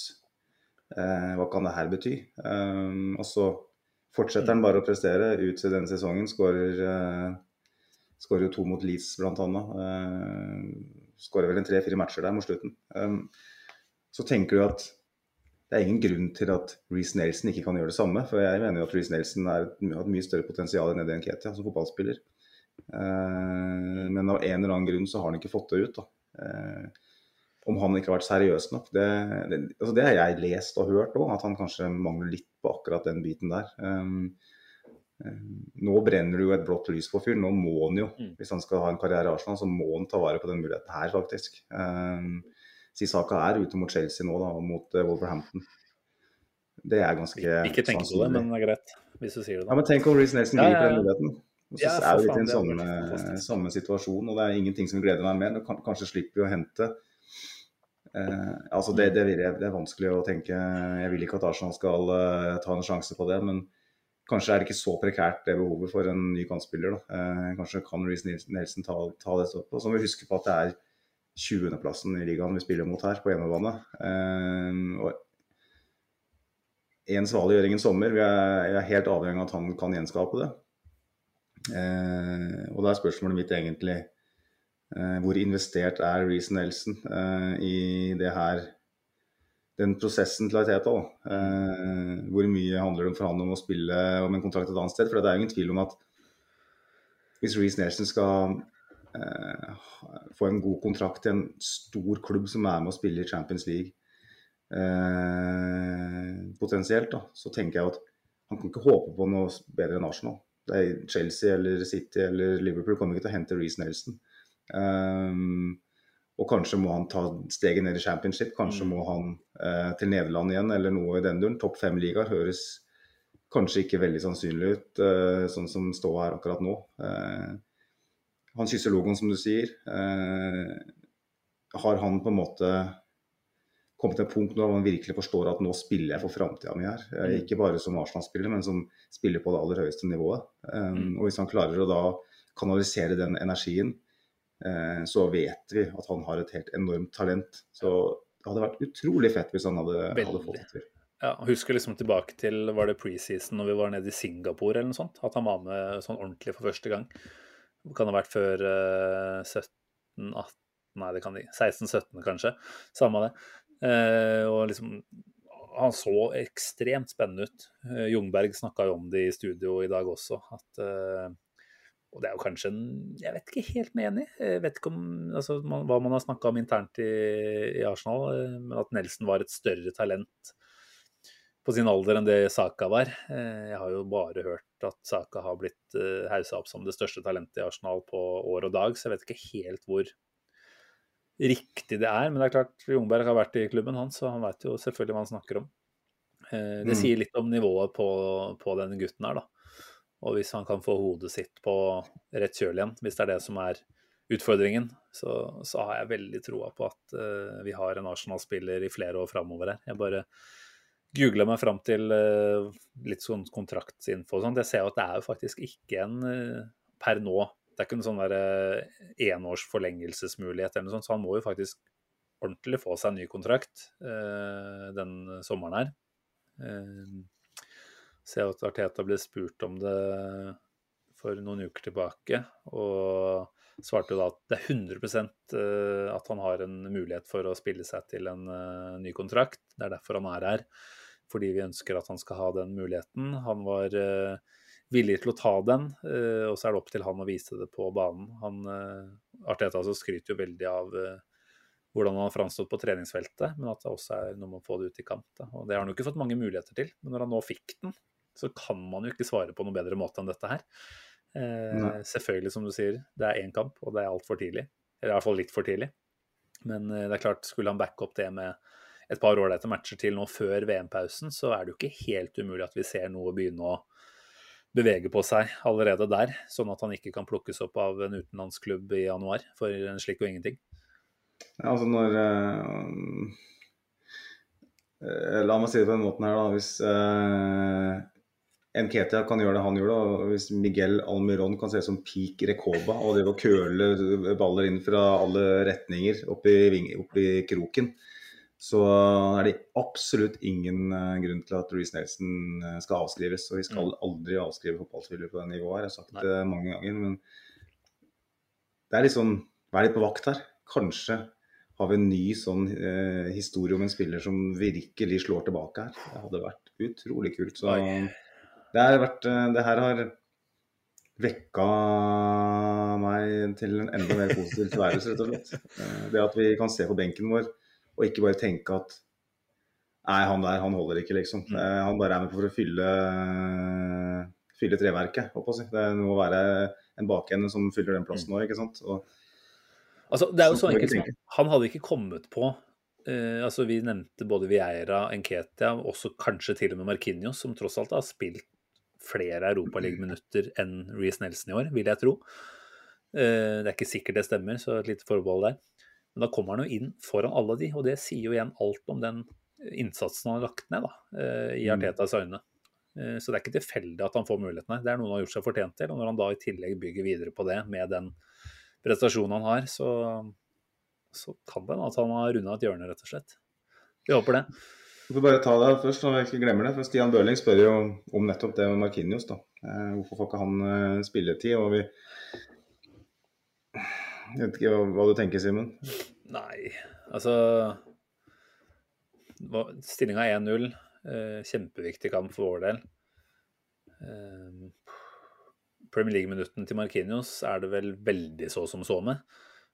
eh, hva kan det her bety? Um, og så fortsetter han bare å prestere ut til denne sesongen. Skårer, eh, jo to mot Leeds bl.a. Eh, skårer vel en tre-fire matcher der mot slutten. Um, så tenker du at det er ingen grunn til at Reece Nelson ikke kan gjøre det samme. For jeg mener jo at Reece Nelson har et mye større potensial enn Eddie Nketia som fotballspiller. Eh, men av en eller annen grunn så har han ikke fått det ut. da. Eh, om han ikke har vært seriøs nok, det, det, altså det har jeg lest og hørt òg, at han kanskje mangler litt på akkurat den biten der. Um, um, nå brenner det jo et blått lys på fyren. Nå må han jo, Mm. hvis han skal ha en karriere i Arsenal, så må han ta vare på den muligheten her, faktisk. Um, Sisaka er ute mot Chelsea nå, da, og mot uh, Wolverhampton. Det er ganske Ikke tenk på det, men det er greit hvis du sier det. Ja, men tenk om Reece Nelson Ja, griper ja, ja. den muligheten. Og så Ja, er vi litt i en samme, samme situasjon, og det er ingenting som gleder meg mer. Kan- Kanskje slipper vi å hente eh, altså det, det, jeg, det er vanskelig å tenke. Jeg vil ikke at Arsenal skal eh, ta en sjanse på det, men kanskje er det ikke så prekært det behovet for en ny kantspiller. Eh, kanskje kan Reece Nelson- ta, ta det opp. Og så må vi huske på at det er 20.-plassen i ligaen vi spiller mot her, på hjemmebane. Eh, og en svale gjør ingen sommer. Vi er, jeg er helt avhengig av at han kan gjenskape det. Eh, og da er spørsmålet mitt egentlig eh, hvor investert er Reece Nelson eh, i det her den prosessen til Arteta? Eh, hvor mye handler det for han om å spille om en kontrakt et annet sted? For det er jo ingen tvil om at hvis Reece Nelson skal eh, få en god kontrakt til en stor klubb som er med å spille i Champions League, eh, potensielt, da, så tenker jeg at han kan ikke håpe på noe bedre enn Arsenal. Er Chelsea eller City eller Liverpool kommer ikke til å hente Reece Nelson. Um, og kanskje må han ta steget ned i championship. Kanskje Mm. må han eh, til Nederland igjen, eller noe i den duren. Topp fem-ligaer høres kanskje ikke veldig sannsynlig ut, eh, sånn som står her akkurat nå. Eh, han kysser logoen, som du sier. Eh, har han på en måte kommet til et punkt når man virkelig forstår at nå spiller jeg for framtida mi her. Eh, Mm. Ikke bare som Arsenal-spiller, men som spiller på det aller høyeste nivået. Um, Mm. Og hvis han klarer å da kanalisere den energien, eh, så vet vi at han har et helt enormt talent. Så det hadde vært utrolig fett hvis han hadde, hadde fått det til. Ja, husker liksom tilbake til var det preseason når vi var nede i Singapore eller noe sånt? At han var med sånn ordentlig for første gang. Det kan ha vært før eh, 17-18 Nei, det kan de 16-17 kanskje. Samme det. Eh, og liksom Han så ekstremt spennende ut. Eh, Jungberg snakka jo om det i studio i dag også. At eh, Og det er jo kanskje en Jeg vet ikke helt med enig. Jeg vet ikke om altså, man, hva man har snakka om internt i, i Arsenal, men at Nelson var et større talent på sin alder enn det Saka var. Jeg har jo bare hørt at Saka har blitt haussa opp som det største talentet i Arsenal på år og dag, så jeg vet ikke helt hvor riktig det er. Men det er klart, Jungberg har vært i klubben hans, så han vet jo selvfølgelig hva han snakker om. Eh, Det Mm. sier litt om nivået på, på den gutten her, da. Og hvis han kan få hodet sitt på rett kjøl igjen, hvis det er det som er utfordringen, så, så har jeg veldig troa på at uh, vi har en Arsenal-spiller i flere år framover her. Jeg bare googla meg fram til uh, litt sånn kontraktsinfo og sånt. Jeg ser jo at det er jo faktisk ikke en uh, per nå Det er ikke en sånn eh, enårs forlengelsesmulighet eller noe sånt, så han må jo faktisk ordentlig få seg en ny kontrakt eh, den sommeren her. Eh, ser at Arteta ble spurt om det for noen uker tilbake, og svarte jo da at det er 100 eh, at han har en mulighet for å spille seg til en uh, ny kontrakt. Det er derfor han er her, fordi vi ønsker at han skal ha den muligheten. Han var eh, villig til å ta den, eh, og så er det opp til han å vise det på banen. Han, eh, Arteta altså skryter jo veldig av eh, hvordan han har framstått på treningsfeltet, men at det også er noe med å få det ut i kamp. Da. Og Det har han jo ikke fått mange muligheter til, men når han nå fikk den, så kan man jo ikke svare på noe bedre måte enn dette her. Eh, selvfølgelig, som du sier, det er én kamp, og det er altfor tidlig. Eller i hvert fall litt for tidlig. Men eh, det er klart, skulle han backe opp det med et par ålreite matcher til nå før VM-pausen, så er det jo ikke helt umulig at vi ser noe begynne å bevege på seg allerede der, sånn at han ikke kan plukkes opp av en utenlandsklubb i januar for en slik og ingenting. Ja, altså når eh, eh, La meg si det på den måten her, da. Hvis eh, Nketia kan gjøre det han gjorde, og hvis Miguel Almiron kan se ut som peak Recoba og det å køle baller inn fra alle retninger opp i, opp i kroken, så er det absolutt ingen eh, grunn til at Reece Nelson eh, skal avskrives. Og vi skal aldri avskrive fotballspillere på det nivået her. Jeg har sagt Nei. det mange ganger. Men det er sånn Vær litt på vakt her. Kanskje har vi en ny sånn eh, historie om en spiller som virkelig slår tilbake her. Det hadde vært utrolig kult. Så det, har vært, eh, det her har vekka meg til en enda mer positiv tilværelse, rett og slett. Det at vi kan se på benken vår og ikke bare tenke at Nei, han der, han holder ikke, liksom. Mm. Eh, Han bare er med for å fylle, fylle treverket. å si. Det må være en bakende som fyller den plassen nå, ikke sant. Og, Altså, det er jo så enkelt som. Han hadde ikke kommet på Uh, altså Vi nevnte både Vieira, Enketia, også kanskje til og med Marquinhos, som tross alt har spilt flere Europaliga-minutter enn Reece Nelson i år, vil jeg tro. Uh, det er ikke sikkert det stemmer, så et lite forbehold der. Men da kommer han jo inn foran alle de, og det sier jo igjen alt om den innsatsen han har lagt ned da, eh, i Mm. Artetas øyne. Eh, Så det er ikke tilfeldig at han får muligheten her. Det er noe han har gjort seg fortjent til. Og når han da i tillegg bygger videre på det med den prestasjonen han har, så, så kan det at han har runda et hjørne, rett og slett. Vi håper det. Vi får bare ta det først, så jeg ikke glemmer det. for Stian Børling spør jo om nettopp det med Markinios. da. Eh, Hvorfor får ikke han spilletid? og vi... Jeg vet ikke hva, du tenker, Simen? Nei, altså Stillinga 1-0. Eh, kjempeviktig kamp for vår del. Eh, Premier League-minutten til Markinios er det vel veldig så som så med.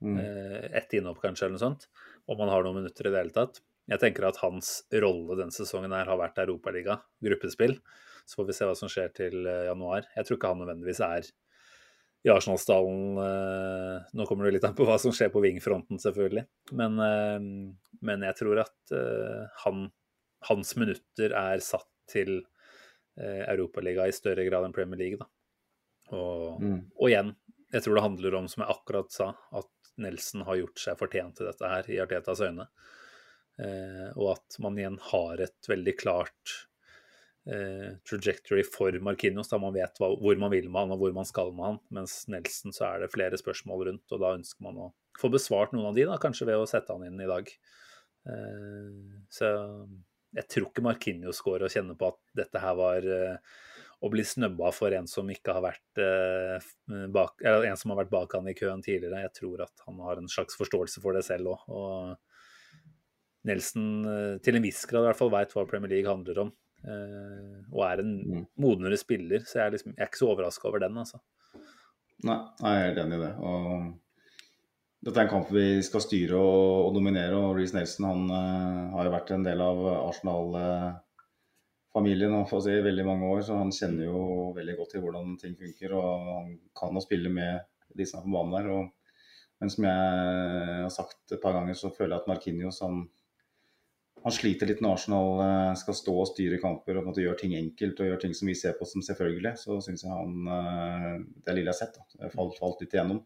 Mm. Eh, ett innhopp kanskje, eller noe sånt. Om han har noen minutter i det hele tatt. Jeg tenker at hans rolle denne sesongen her har vært Europaliga, gruppespill. Så får vi se hva som skjer til januar. Jeg tror ikke han nødvendigvis er i Arsenal-stallen Nå kommer det litt an på hva som skjer på wingfronten, selvfølgelig. Men, eh, men jeg tror at eh, han, hans minutter er satt til eh, Europaliga i større grad enn Premier League. Da. Og, Mm. og igjen, jeg tror det handler om, som jeg akkurat sa, at Nelson har gjort seg fortjent til dette her i Artetas øyne. Eh, og at man igjen har et veldig klart eh, trajectory for Marquinhos, da man vet hva, hvor man vil med han og hvor man skal med han. Mens Nelson så er det flere spørsmål rundt, og da ønsker man å få besvart noen av de, da, kanskje ved å sette han inn i dag. Eh, så jeg tror ikke Marquinhos går og kjenner på at dette her var eh, å bli snøbba for en som ikke har vært eh, bak, eller en som har vært bak han i køen tidligere. Jeg tror at han har en slags forståelse for det selv òg. Nelson eh, til en viss grad i hvert fall veit hva Premier League handler om. Eh, og er en Mm. modnere spiller, så jeg er, liksom, jeg er ikke så overraska over den, altså. Nei, jeg er helt enig i det. Og dette er en kamp vi skal styre og, og dominere. og Reece Nelson han uh, har jo vært en del av Arsenal-familien uh, si, i veldig mange år, så han kjenner jo veldig godt til hvordan ting funker. og Han kan jo spille med de som er på banen der. Og, men som jeg har sagt et par ganger, så føler jeg at Markinios han, han sliter litt når Arsenal eh, skal stå og styre kamper og gjøre ting enkelt og gjøre ting som vi ser på som selvfølgelig. Så syns jeg han Det er lille jeg har sett, da, det falt, falt litt igjennom.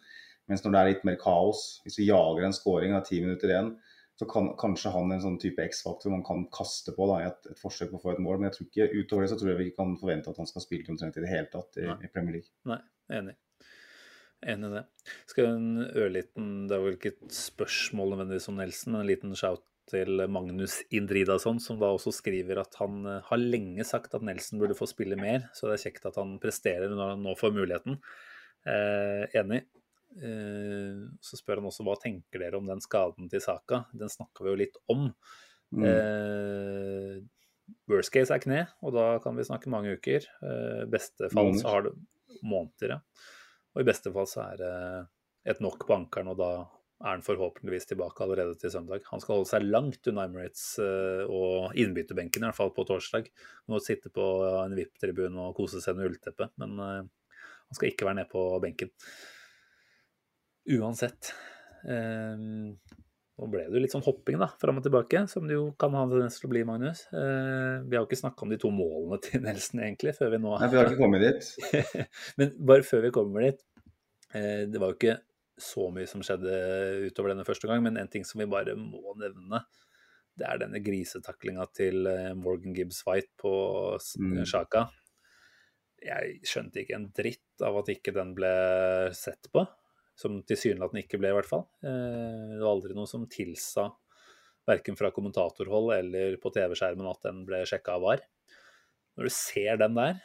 Mens når det er litt mer kaos, hvis vi jager en scoring av ti minutter igjen, så kan kanskje han en sånn type X-faktor man kan kaste på da, i et, et forsøk på å få et mål. Men jeg tror ikke, utover det så tror jeg vi ikke kan forvente at han skal spille omtrent i det hele tatt i, i Premier League. Nei, enig. Enig i det. Skal en ørliten Det er vel ikke et spørsmål nødvendigvis om Nelson, men en liten shout til Magnus Indridason, som da også skriver at han eh, har lenge sagt at Nelson burde få spille mer, så det er kjekt at han presterer når han nå får muligheten. Eh, enig. Eh, så spør han også hva tenker dere om den skaden til Saka. Den snakka vi jo litt om. Mm. Eh, worst case er kne, og da kan vi snakke mange uker. Eh, beste fall Måneder. så har det måneder, ja. Og i beste fall så er det et nok på ankeren, og da er han forhåpentligvis tilbake allerede til søndag. Han skal holde seg langt unna Emirates eh, og innbytterbenken, i hvert fall på torsdag. Han må sitte på en VIP-tribun og kose seg under ullteppe, men eh, han skal ikke være nede på benken. Uansett. Eh, nå ble det jo litt sånn hopping da, fram og tilbake, som det jo kan ha en tendens til å bli, Magnus. Eh, vi har jo ikke snakka om de to målene til Nelson, egentlig, før vi nå Nei, vi har ikke kommet dit. Men bare før vi kommer dit eh, Det var jo ikke så mye som skjedde utover denne første gang, men en ting som vi bare må nevne, det er denne grisetaklinga til eh, Morgan Gibbs White på S- Mm. Sjaka. Jeg skjønte ikke en dritt av at ikke den ble sett på. Som tilsynelatende ikke ble, i hvert fall. Eh, Det var aldri noe som tilsa, verken fra kommentatorhold eller på TV-skjermen, at den ble sjekka av VAR. Når du ser den der,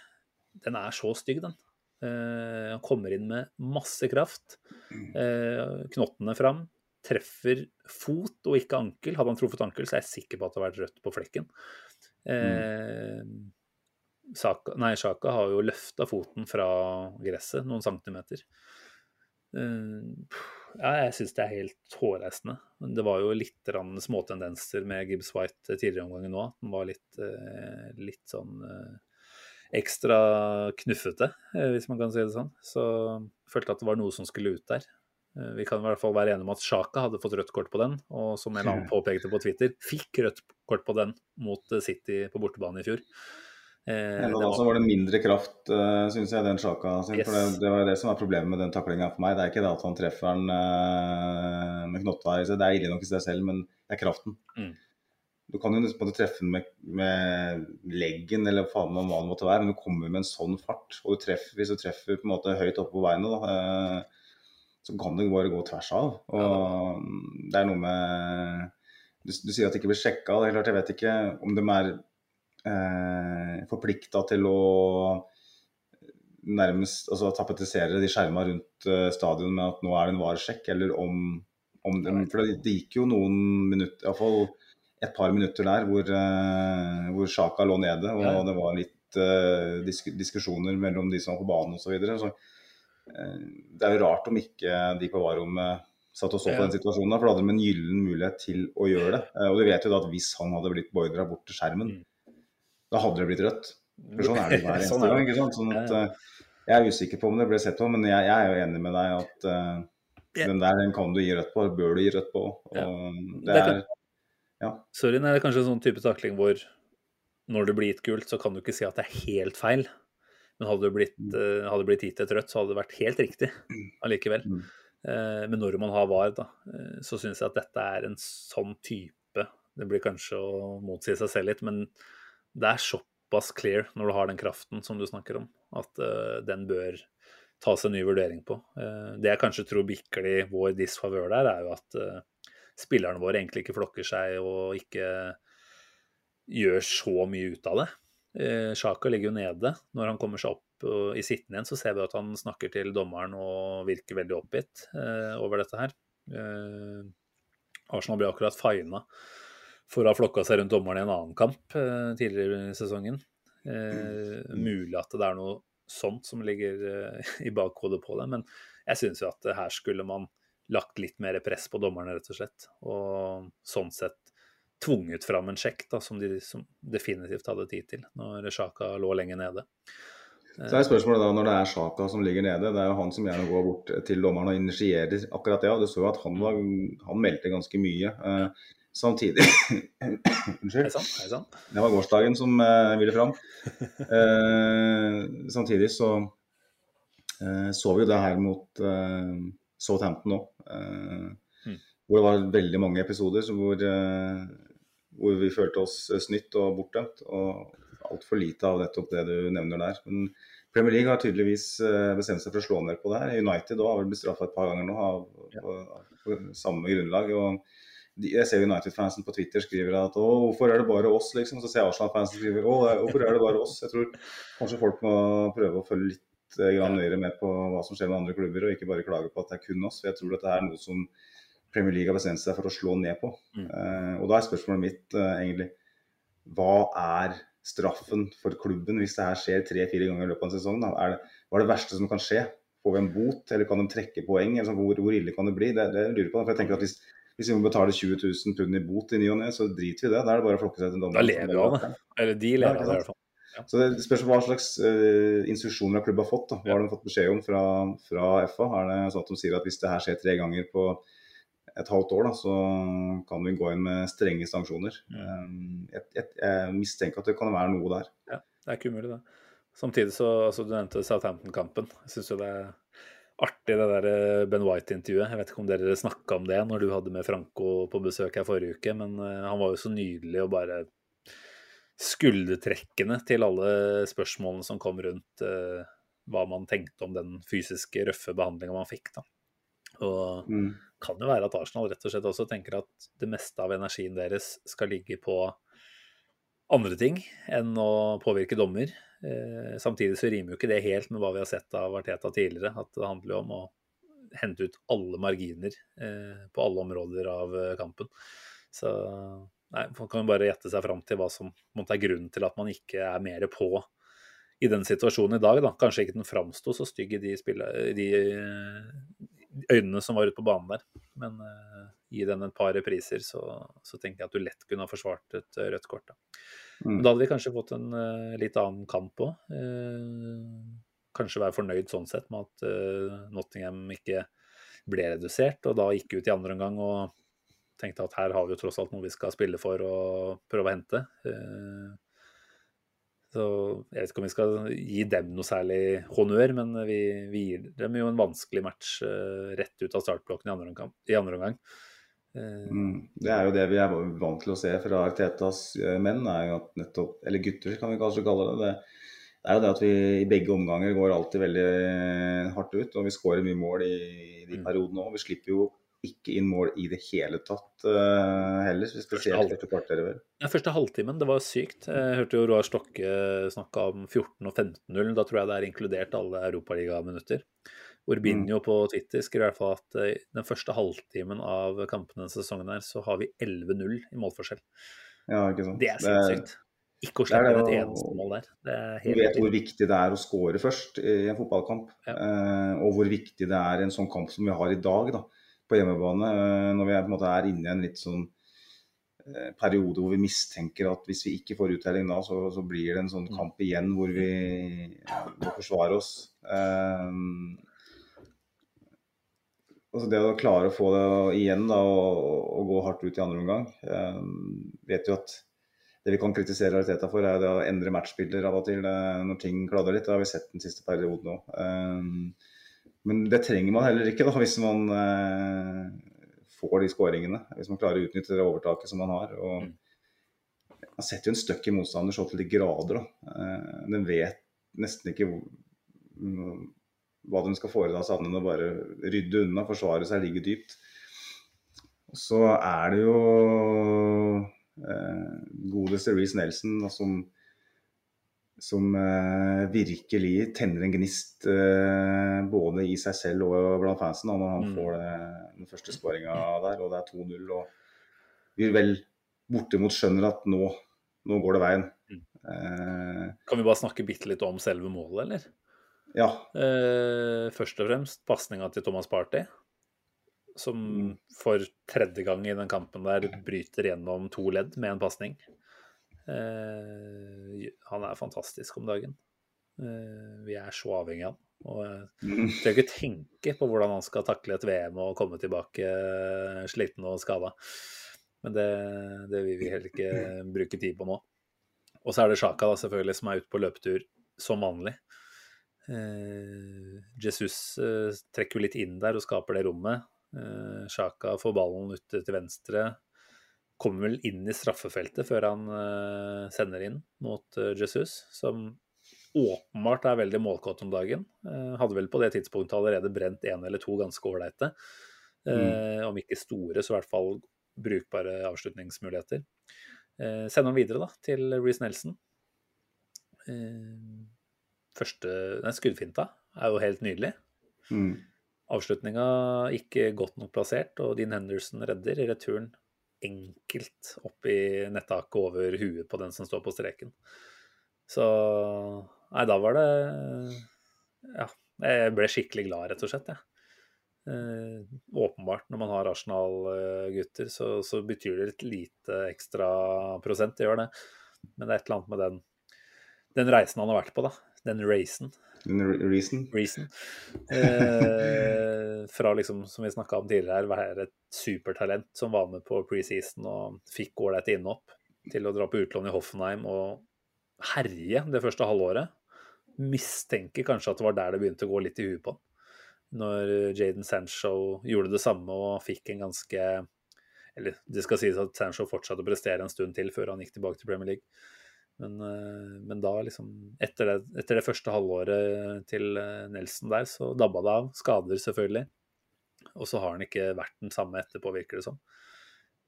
den er så stygg, den. Eh, han kommer inn med masse kraft. Eh, knottene fram. Treffer fot og ikke ankel. Hadde han truffet ankel, så er jeg sikker på at det hadde vært rødt på flekken. Eh, Saka, nei, Sjaka har jo løfta foten fra gresset noen centimeter. Eh, ja, jeg syns det er helt hårreisende. Det var jo litt småtendenser med Gibbs White tidligere i omgangen nå. Den var litt, litt sånn ekstra knuffete, eh, hvis man kan si det sånn. Så følte at det var noe som skulle ut der. Eh, Vi kan i hvert fall være enige om at Sjaka hadde fått rødt kort på den, og som en annen påpekte på Twitter, fikk rødt kort på den mot eh, City på bortebane i fjor. Eh, også var, var det mindre kraft, uh, syns jeg, den Sjaka sin. For det, det var det som var problemet med den taklinga for meg. Det er ikke det at han treffer den uh, med knotta det er ille nok i seg selv, men det er kraften. Mm. Du kan jo nesten treffe den med, med leggen eller faen meg hva det måtte være, men du kommer med en sånn fart. Og du treffer, hvis du treffer på en måte høyt oppe på beinet, da, eh, så kan du bare gå tvers av. Og det er noe med du, du sier at det ikke blir sjekka. Det er klart, jeg vet ikke om de er eh, forplikta til å nærmest altså, tapetisere de skjerma rundt eh, stadion med at nå er det en varesjekk, eller om, om de, For det, det gikk jo noen minutter, iallfall et par minutter der hvor, eh, hvor Sjaka lå nede, og Ja. det var litt uh, disk, diskusjoner mellom de som var på banen osv. Så, videre. så uh, det er jo rart om ikke de på VAR-rommet satt og så på den situasjonen, for da hadde de en gyllen mulighet til å gjøre det. Uh, Og du vet jo da at hvis han hadde blitt beordra bort til skjermen, Mm. da hadde det blitt rødt. For sånn er det hver eneste Sånn er gang. ikke sant? Sånn at, jeg er usikker på om det ble sett på, men jeg, jeg er jo enig med deg at den der den kan du gi rødt på, bør du gi rødt på. Og Det er, Sorry, Sorryen det er kanskje en sånn type takling hvor når det blir gitt gult, så kan du ikke si at det er helt feil. Men hadde det blitt, eh, hadde blitt gitt et rødt, så hadde det vært helt riktig allikevel. Mm. Eh, men når man har VAR, da, eh, så syns jeg at dette er en sånn type Det blir kanskje å motsi seg selv litt, men det er såpass clear når du har den kraften som du snakker om, at den bør tas en ny vurdering på. Det jeg kanskje tror bikker i vår disfavør der, er jo at spillerne våre egentlig ikke flokker seg og ikke gjør så mye ut av det. Eh, Sjaka ligger jo nede. Når han kommer seg opp i sittende igjen, så ser vi at han snakker til dommeren og virker veldig oppgitt eh, over dette her. Eh, Arsenal ble akkurat fina for å ha flokka seg rundt dommeren i en annen kamp eh, tidligere i sesongen. Mm. mulig at det er noe sånt som ligger eh, i bakhodet på det, men jeg syns jo at her skulle man lagt litt mer press på dommerne, rett og slett. Og sånn sett tvunget fram en sjekk da, som de som definitivt hadde tid til når Sjaka lå lenge nede. så er spørsmålet da, når det er Sjaka som ligger nede, det er jo han som gjerne går bort til dommeren og initierer akkurat det. og Du så jo at han, var, han meldte ganske mye. Eh, samtidig Unnskyld. sann, hei sann. Det var gårsdagen som eh, ville fram. Eh, samtidig så eh, så vi jo det her mot eh, Southampton nå. Eh, Mm. Hvor det var veldig mange episoder hvor, eh, hvor vi følte oss snytt og bortdømt. Og altfor lite av nettopp det du nevner der. Men Premier League har tydeligvis eh, bestemt seg for å slå ned på det her. United har vel blitt straffa et par ganger nå av, på, på samme grunnlag. og jeg ser United-fansen på Twitter skriver at å, hvorfor er det bare oss, liksom. Så ser jeg Arsenal-fansen skriver å, hvorfor er det bare oss. Jeg tror kanskje folk må prøve å følge litt eh, nøyere med på hva som skjer med andre klubber, og ikke bare klage på at det er kun oss. For jeg tror dette er noe som Premier League har bestemt seg for å slå ned på. Mm. Uh, og da er spørsmålet mitt uh, egentlig hva er straffen for klubben hvis det her skjer tre-fire ganger i løpet av en sesong? Da? Er det, hva er det verste som kan skje? Får vi en bot, eller kan de trekke poeng? Eller så, hvor, hvor ille kan det bli? Det, det lurer på. For jeg tenker at hvis, hvis vi må betale 20 000 pund i bot i ny og ne, så driter vi i det. Da er det bare å flokke seg til Da dommeren. lever vi av det. Eller de lever av det i hvert fall. Så det spørs hva slags uh, instruksjoner klubben har fått. Da. Hva har de fått beskjed om fra, fra FA? Er det sånn at de sier at hvis det her skjer tre ganger på et halvt år, da, så kan vi gå inn med strenge sanksjoner. Um, jeg, jeg, jeg mistenker at det kan være noe der. Ja, det er ikke umulig, det. Samtidig så altså Du nevnte Southampton-kampen. Jeg syns jo det er artig, det der eh, Ben White-intervjuet. Jeg vet ikke om dere snakka om det når du hadde med Franco på besøk her forrige uke, men eh, han var jo så nydelig og bare skuldertrekkende til alle spørsmålene som kom rundt uh, hva man tenkte om den fysiske, røffe behandlinga man fikk. da. Og Mm. kan jo være at Arsenal rett og slett også tenker at det meste av energien deres skal ligge på andre ting enn å påvirke dommer. Eh, samtidig så rimer jo ikke det helt med hva vi har sett av Arteta tidligere. At det handler jo om å hente ut alle marginer eh, på alle områder av eh, kampen. Så nei, man kan jo bare gjette seg fram til hva som måtte er grunnen til at man ikke er mer på i den situasjonen i dag, da. Kanskje ikke den framsto så stygg i de, de øynene som var ute på banen der. Men uh, gi den et par repriser, så, så, tenker jeg at du lett kunne ha forsvart et uh, rødt kort. Da. Mm. Men da hadde vi kanskje fått en uh, litt annen kamp òg. kanskje være fornøyd sånn sett med at Nottingham ikke ble redusert, og da gikk ut i andre omgang og tenkte at her har vi jo tross alt noe vi skal spille for og prøve å hente. Så jeg vet ikke om vi skal gi dem noe særlig honnør, men vi, vi gir dem jo en vanskelig match uh, rett ut av startblokken i andre omgang. I andre omgang. Uh, mm, det er jo det vi er vant til å se fra Artetas eh, menn, er jo at nettopp, eller gutter kan vi kanskje kalle det. det det er jo det at vi i begge omganger går alltid veldig hardt ut, og vi skårer mye mål i, i de mm. periodene òg. Vi slipper jo ikke inn mål i det hele tatt uh, heller. Spesielt første kvarteret, vel. Ja, første halvtimen, det var sykt. Jeg hørte jo Roar Stokke snakke om 14 og 15-0. Da tror jeg det er inkludert alle europaligaminutter. Urbinio mm. på Twitter skriver i hvert fall at uh, den første halvtimen av kampene denne sesongen her, så har vi 11-0 i målforskjell. Ja, ikke sant. Det er sinnssykt. Ikke å slippe et eneste mål der. du vet hvor viktig det er å skåre først i en fotballkamp. Ja. Uh, og hvor viktig det er i en sånn kamp som vi har i dag. da på hjemmebane. Eh, når vi er, på en måte er inne i en litt sånn eh, periode hvor vi mistenker at hvis vi ikke får uttelling da, så, så, blir det en sånn kamp igjen hvor vi må forsvare oss. Um, altså det å klare å få det igjen da, og, og gå hardt ut i andre omgang um, vet jo at Det vi kan kritisere Ariteta for, er det å endre matchbilder av og til når ting kladder litt. Det har vi sett den siste perioden òg. Men det trenger man heller ikke da, hvis man eh, får de skåringene. Hvis man klarer å utnytte det overtaket som man har. og mm. Man setter jo en støkk i motstander så til de grader. Da. Eh, den vet nesten ikke hva de skal foreta seg annet enn å bare rydde unna, forsvare seg, ligge dypt. Så er det jo eh, godeste Reece Nelson da, som som eh, virkelig tenner en gnist eh, både i seg selv og blant fansen når han mm. får det, den første skåringa der, og det er 2-0. og Vi vel bortimot skjønner at nå, nå går det veien. Mm. Eh, kan vi bare snakke bitte litt om selve målet, eller? Ja. Eh, først og fremst pasninga til Thomas Party, som mm. for tredje gang i den kampen der bryter gjennom to ledd med en pasning. Eh, han er fantastisk om dagen. Eh, vi er så avhengig av han. Og jeg mm. trenger ikke tenke på hvordan han skal takle et VM og komme tilbake eh, sliten og skada. Men det, det, vil vi heller ikke bruke tid på nå. Og så er det Sjaka da, selvfølgelig som er ute på løpetur som vanlig. Eh, Jesus eh, trekker jo litt inn der og skaper det rommet. Eh, Sjaka får ballen ute til venstre, kommer vel inn i straffefeltet før han uh, sender inn mot uh, Jesus, som åpenbart er veldig målkåt om dagen. Uh, hadde vel på det tidspunktet allerede brent én eller to ganske ålreite. Mm. Om ikke store, så i hvert fall brukbare avslutningsmuligheter. Sender han videre da, til Reece Nelson. Første nei, skuddfinta er jo helt nydelig. Mm. Avslutninga ikke godt nok plassert, og Dean Henderson redder. Returen enkelt opp i nettaket over huet på den som står på streken. Så Nei, da var det Ja, jeg ble skikkelig glad, rett og slett. Ja. Eh, åpenbart, når man har Arsenal-gutter, så, så, betyr det litt lite ekstra prosent. Det gjør det. Men det er et eller annet med den, den reisen han har vært på, da. Den racen. Reason. Reason. Eh, fra liksom, som vi snakka om tidligere være et supertalent som var med på preseason og fikk ålreit innhopp til å dra på utlån i Hoffenheim og herje det første halvåret. Mistenker kanskje at det var der det begynte å gå litt i huet på ham. Når Jaden Sancho gjorde det samme og fikk en ganske Eller det skal sies at Sancho fortsatte å prestere en stund til før han gikk tilbake til Premier League. Men, eh, men da, liksom etter det, etter det, første halvåret til eh, Nelson der, så dabba det av. Skader, selvfølgelig. Og så har han ikke vært den samme etterpå, virker det som.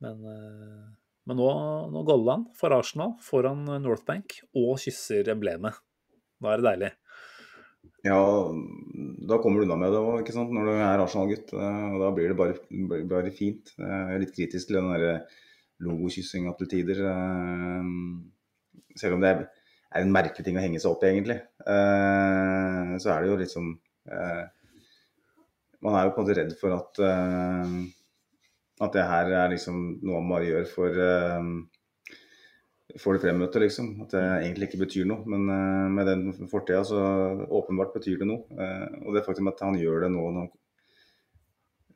Men, eh, men nå, nå goller han for Arsenal foran Northbank og kysser emblemet. Da er det deilig. Ja, da kommer du unna med det òg, ikke sant. Når du er Arsenal-gutt. Og da blir det bare, bare fint. Jeg er litt kritisk til den derre logokyssinga til tider. Selv om det er, en merkelig ting å henge seg opp i, egentlig. Eh, så er det jo liksom Man er jo på en måte redd for at eh, at det her er liksom noe man bare gjør for for det fremmøte, liksom. At det egentlig ikke betyr noe. Men uh, med den fortida så åpenbart betyr det noe. Uh, og det faktum at han gjør det nå når han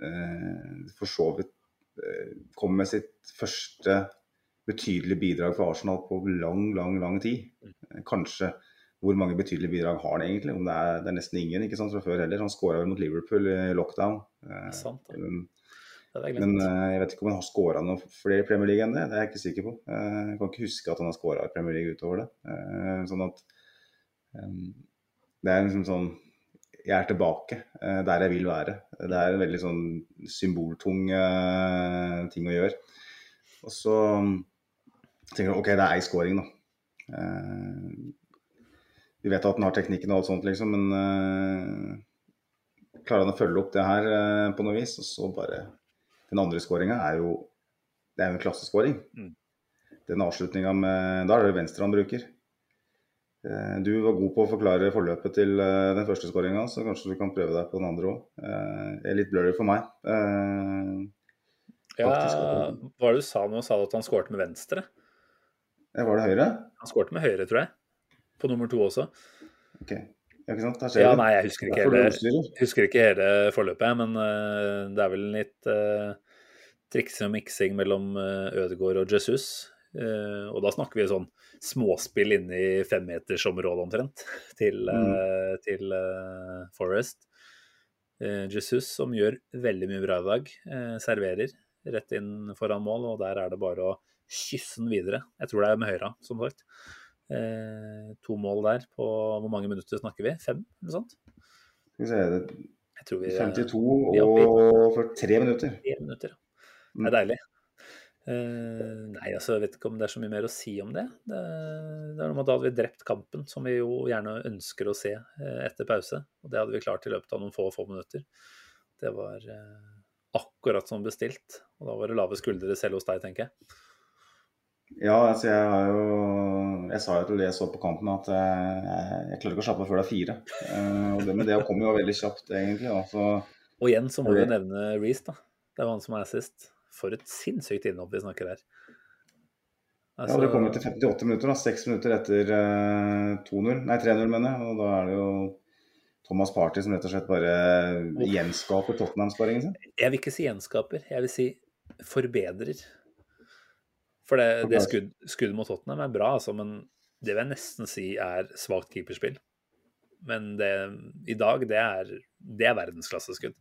uh, for så vidt kommer med sitt første betydelige bidrag for Arsenal på lang, lang, lang tid. Kanskje hvor mange betydelige bidrag har han egentlig? Om det er, det er nesten ingen ikke sant, fra før heller. Han skåra vel mot Liverpool i lockdown. Sant, ja. men men eh, jeg vet ikke om han har skåra noen flere i Premier League enn det. Det er jeg ikke sikker på. Eh, jeg kan ikke huske at han har skåra i Premier League utover det. Eh, sånn at eh, Det er liksom sånn Jeg er tilbake der jeg vil være. Det er en veldig sånn symboltung ting å gjøre. Og så tenker OK, det er ei scoring, da. Eh, vi vet at han har teknikken og alt sånt, liksom, men eh, klarer han å følge opp det her eh, på noe vis, og så bare Den andre skåringa er jo Det er jo en klasseskåring. Mm. Den avslutninga med Da er det venstre han bruker. Du var god på å forklare forløpet til den første skåringa, så kanskje du kan prøve deg på den andre òg. Det er litt blurry for meg. Faktisk. Ja, hva var det du sa nå? Sa du at han skåret med venstre? Var det høyre? Han skårte med høyre, tror jeg. På nummer to også. Ok. Ja, ikke sant? Ja, nei, jeg husker ikke hele, husker ikke hele forløpet, men uh, det er vel litt uh, triksing og miksing mellom uh, Ødegaard og Jesus. Uh, og da snakker vi sånn småspill inne i femmetersområdet omtrent til, eh, til eh, Forest. Eh, Jesus som gjør veldig mye bra i dag, eh, serverer rett inn foran mål, og der er det bare å kysse den videre. Jeg tror det er med høyre, som sagt. Eh, to mål der på hvor mange minutter snakker vi? Fem, eller sånt? Skal vi se, det Jeg tror vi er 52 vi- og for tre minutter. Tre minutter, ja. Det Mm. er deilig. Uh, nei, altså, jeg vet ikke om det er så mye mer å si om det. Det, det er noe med at Da hadde vi drept kampen, som vi jo gjerne ønsker å se uh, etter pause. Og det hadde vi klart i løpet av noen få, få minutter. Det var uh, akkurat som bestilt. Og da var det lave skuldre selv hos deg, tenker jeg. Ja, altså jeg har jo Jeg sa jo til det jeg så på kampen at eh, jeg, jeg klarer ikke å slappe av før det er fire. Eh, og det, med det kommer jo veldig kjapt, egentlig. da, så Og igjen så må du Ok. nevne Reece, da. Det er jo han som er sist. For et sinnssykt innhopp vi snakker her. Altså, Ja, det kommer til 58 minutter, da. Seks minutter etter eh, 2-0. Nei, 3-0, mener jeg. Og da er det jo Thomas Party som rett og slett bare gjenskaper Tottenham-sparingen sin. Jeg vil ikke si gjenskaper, jeg vil si forbedrer. For det, det skudd, skuddet mot Tottenham er bra, altså, men det vil jeg nesten si er svakt keeperspill. Men det, i dag, det er, det er verdensklasseskudd.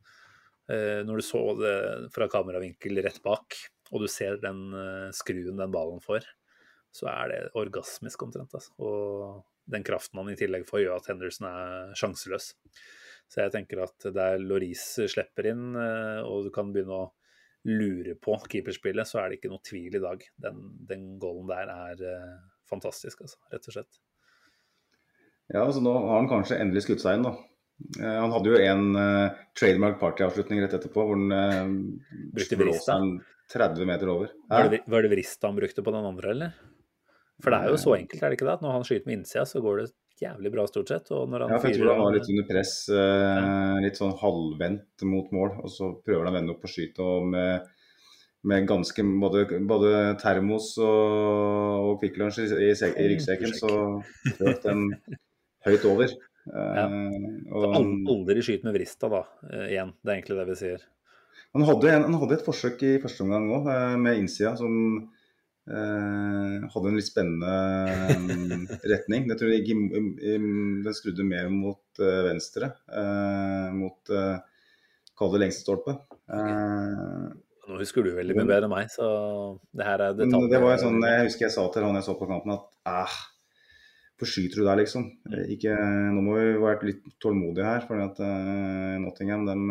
Eh, når du så det fra kameravinkel rett bak, og du ser den eh, skruen den ballen får, så er det orgasmisk omtrent. Altså. Og den kraften han i tillegg får, gjør at Henderson er sjanseløs. Så jeg tenker at der Laurice slipper inn, eh, og du kan begynne å lure på keeperspillet, så er det ikke noe tvil i dag. Den, den goalen der er eh, fantastisk, altså, rett og slett. Ja, altså nå har han kanskje endelig skutt seg inn, da. Eh, han hadde jo en eh, trademark party-avslutning rett etterpå, hvor han uh, Brukte vrista? 30 meter over. Var det, var det vrist han brukte på den andre, eller? For det er jo så enkelt, er det ikke det? At når han skyter med innsida, så går det jævlig bra, stort sett. Og når han Ja, jeg tror han var litt under press, eh, litt sånn halvvendt mot mål. Og så prøver han å vende opp og skyte og med, med ganske både, både termos og, og Kvikk Lunsj i, i, i ryggsekken, så fløt den høyt over. Ja. og, Al- Aldri skyt med vrista, da, eh, igjen. Det er egentlig det vi sier. han, hadde en, han hadde et forsøk i første omgang òg, med innsida, som eh, hadde en litt spennende mm, retning. Jeg tror den skrudde mer mot eh, venstre, eh, mot uh, Kall det lengste stolpe. Eh, Nå husker du veldig mye bedre enn meg, så det her er Men detaljer. det var en sånn, Jeg husker jeg sa til han jeg så på kampen at æh, hvorfor skyter du der, liksom? Mm. Ikke, nå må vi være litt tålmodige her, for at Nottingham dem,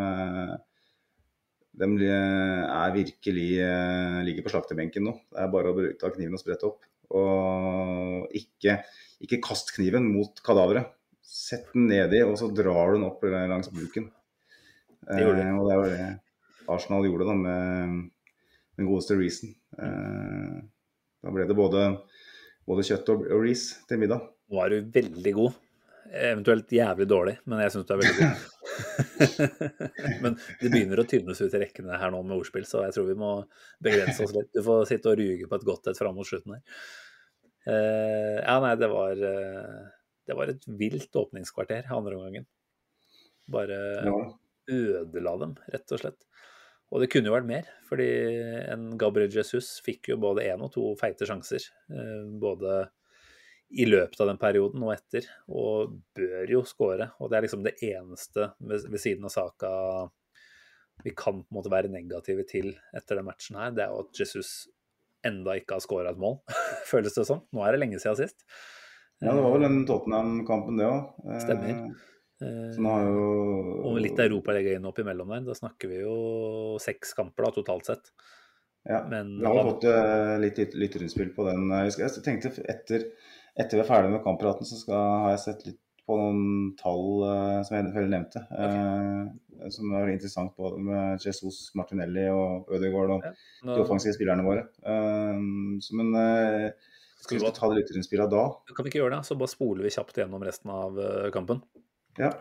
dem er virkelig eh, ligger på slaktebenken nå. Det er bare å ta kniven og sprette opp. Og ikke, ikke kast kniven mot kadaveret. Sett den nedi, og så drar du den opp langs buken. Det gjorde de. Eh, og det var det Arsenal gjorde da med den godeste Reason. Eh, da ble det både, både kjøtt og, og ris til middag. Nå var du veldig god. Eventuelt jævlig dårlig, men jeg syns du er veldig god. men det begynner å tynnes ut i rekkene her nå med ordspill, så jeg tror vi må begrense oss litt. Du får sitte og ruge på et godt et fram mot slutten her. Uh, ja, nei, det var uh, Det var et vilt åpningskvarter andre omgangen. Bare ja. ødela dem, rett og slett. Og det kunne jo vært mer, fordi en Gabriel Jesus fikk jo både én og to feite sjanser. Uh, både i løpet av den perioden og etter, og bør jo skåre. Og det er liksom det eneste ved, ved, siden av saka vi kan på en måte være negative til etter den matchen her, det er jo at Jesus enda ikke har skåra et mål, føles det som. Nå er det lenge siden sist. Ja, det var vel den Tottenham-kampen, det òg. Stemmer. Så nå har jo... Og litt inn opp imellom der. Da snakker vi jo seks kamper da, totalt sett. Ja, Men, vi har fått uh, litt lytterinnspill på den. Jeg tenkte etter etter vi er ferdig med kamppraten, så skal, har jeg sett litt på noen tall uh, som jeg vel nevnte. Okay. Uh, som er interessant både med Jesus, Martinelli og Ødegaard og ja, nå... de offensive spillerne våre. Uh, så, men skal vi ta det lytterinnspillet da? Kan vi ikke gjøre det? Så bare spoler vi kjapt gjennom resten av kampen. Ja.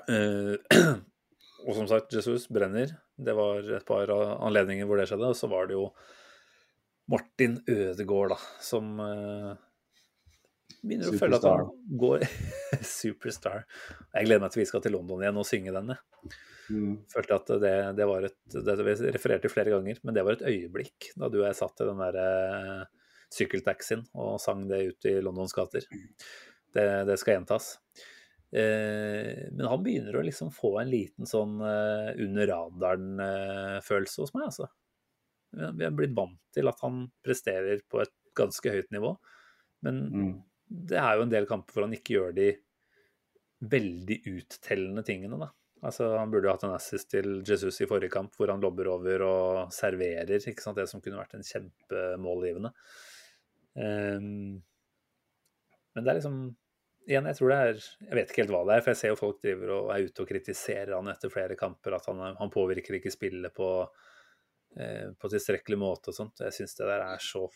og som sagt, Jesus brenner. Det var et par anledninger hvor det skjedde. Og så var det jo Martin Ødegaard, da, som begynner å føle at han går Superstar. Jeg gleder meg til vi skal til London igjen og synge den. Mm. Følte at det, det var et Det vi refererte flere ganger, men det var et øyeblikk da du og jeg satt i den der uh, sykkeltaxien og sang det ut i Londons gater. Det, det skal gjentas. Uh, men han begynner å liksom få en liten sånn uh, under radaren-følelse hos meg, altså. Vi har blitt vant til at han presterer på et ganske høyt nivå. Men mm det er jo en del kamper hvor han ikke gjør de veldig uttellende tingene, da. Altså, Han burde jo hatt en assist til Jesus i forrige kamp, hvor han lobber over og serverer. ikke sant, Det som kunne vært en kjempemålgivende. Um, men det er liksom Igjen, jeg tror det er Jeg vet ikke helt hva det er, for jeg ser jo folk driver og er ute og kritiserer han etter flere kamper. At han, han påvirker ikke spillet på, eh, på tilstrekkelig måte og sånt. Jeg syns det der er så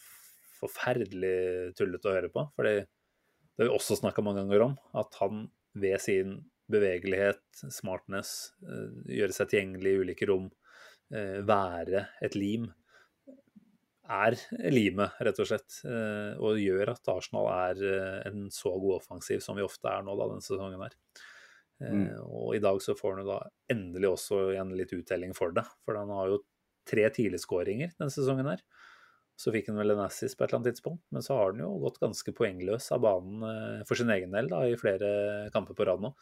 forferdelig tullete å høre på. fordi det har vi også snakka mange ganger om, at han ved sin bevegelighet, smartness, eh, gjøre seg tilgjengelig i ulike rom, eh, være et lim, er limet, rett og slett. Eh, og gjør at Arsenal er en så god offensiv som vi ofte er nå da, denne sesongen her. Mm. Og i dag så får han da endelig også igjen litt uttelling for det. For han har jo tre tidligskåringer denne sesongen her. Så fikk han vel en assist på et eller annet tidspunkt, men så har han jo gått ganske poengløs av banen eh, for sin egen del da, i flere kamper på rad nå.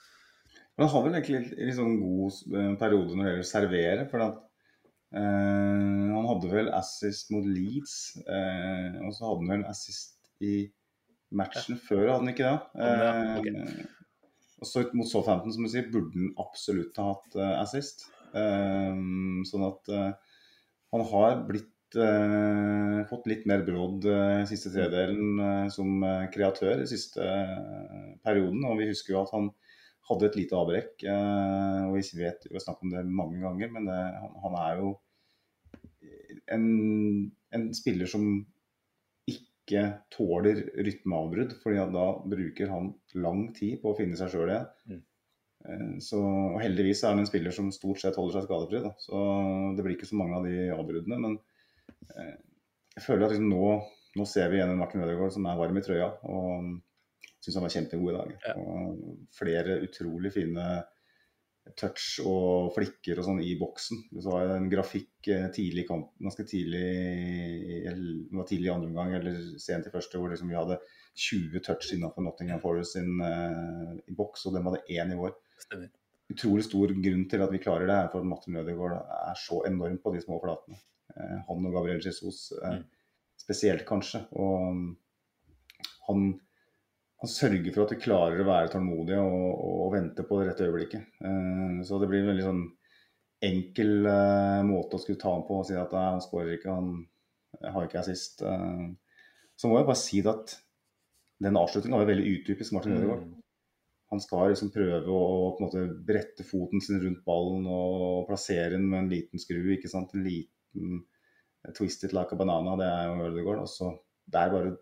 Han har vel egentlig en litt sånn god eh, periode når det gjelder å servere. for at eh, Han hadde vel assist mot Leeds, eh, og så hadde han vel assist i matchen ja. før, hadde han ikke det? Eh, okay. Og så mot Southampton, som du sier, burde han absolutt ha hatt eh, assist. sånn at han har blitt uh, fått litt mer brodd uh, siste tredelen uh, som kreatør i siste perioden. Og vi husker jo at han hadde et lite avbrekk. og vi vet jo snakk om det mange ganger, men det, han, han, er jo en, en, spiller som ikke tåler rytmeavbrudd, fordi da bruker han lang tid på å finne seg sjøl igjen. Mm. Så, og Heldigvis er han en spiller som stort sett holder seg skadefri. Da. Så Det blir ikke så mange av de avbruddene. Men Eh, jeg føler at liksom nå, nå, ser vi igjen en Martin Ødegaard som er varm i trøya. og Syns han var kjempegod i dag. Ja. Og flere utrolig fine touch og flikker og sånn i boksen. Det var en grafikk eh, tidlig i kampen, ganske tidlig, det var tidlig i andre omgang eller sent i første, hvor liksom vi hadde 20 touch innenfor Nottingham Forest sin uh, i boks, og den var det én i vår. Stemmer. Utrolig stor grunn til at vi klarer det, er for at Martin Ødegaard er så enorm på de små flatene. Eh, han og Gabriel Jesus eh, mm. spesielt, kanskje. Og um, han, han, sørger for at vi klarer å være tålmodige og, og, vente på det rette øyeblikket. Eh, så det blir en veldig sånn enkel måte å skulle ta ham på og si at han skårer ikke, han har ikke assist. så må jeg bare si at den avslutninga var veldig utypisk Martin Ødegaard. Mm. Han skal liksom prøve å på en måte brette foten sin rundt ballen og plassere den med en liten skru. ikke sant? En liten liten eh, 'twisted like a banana', det er jo Ødegaard. Og så der bare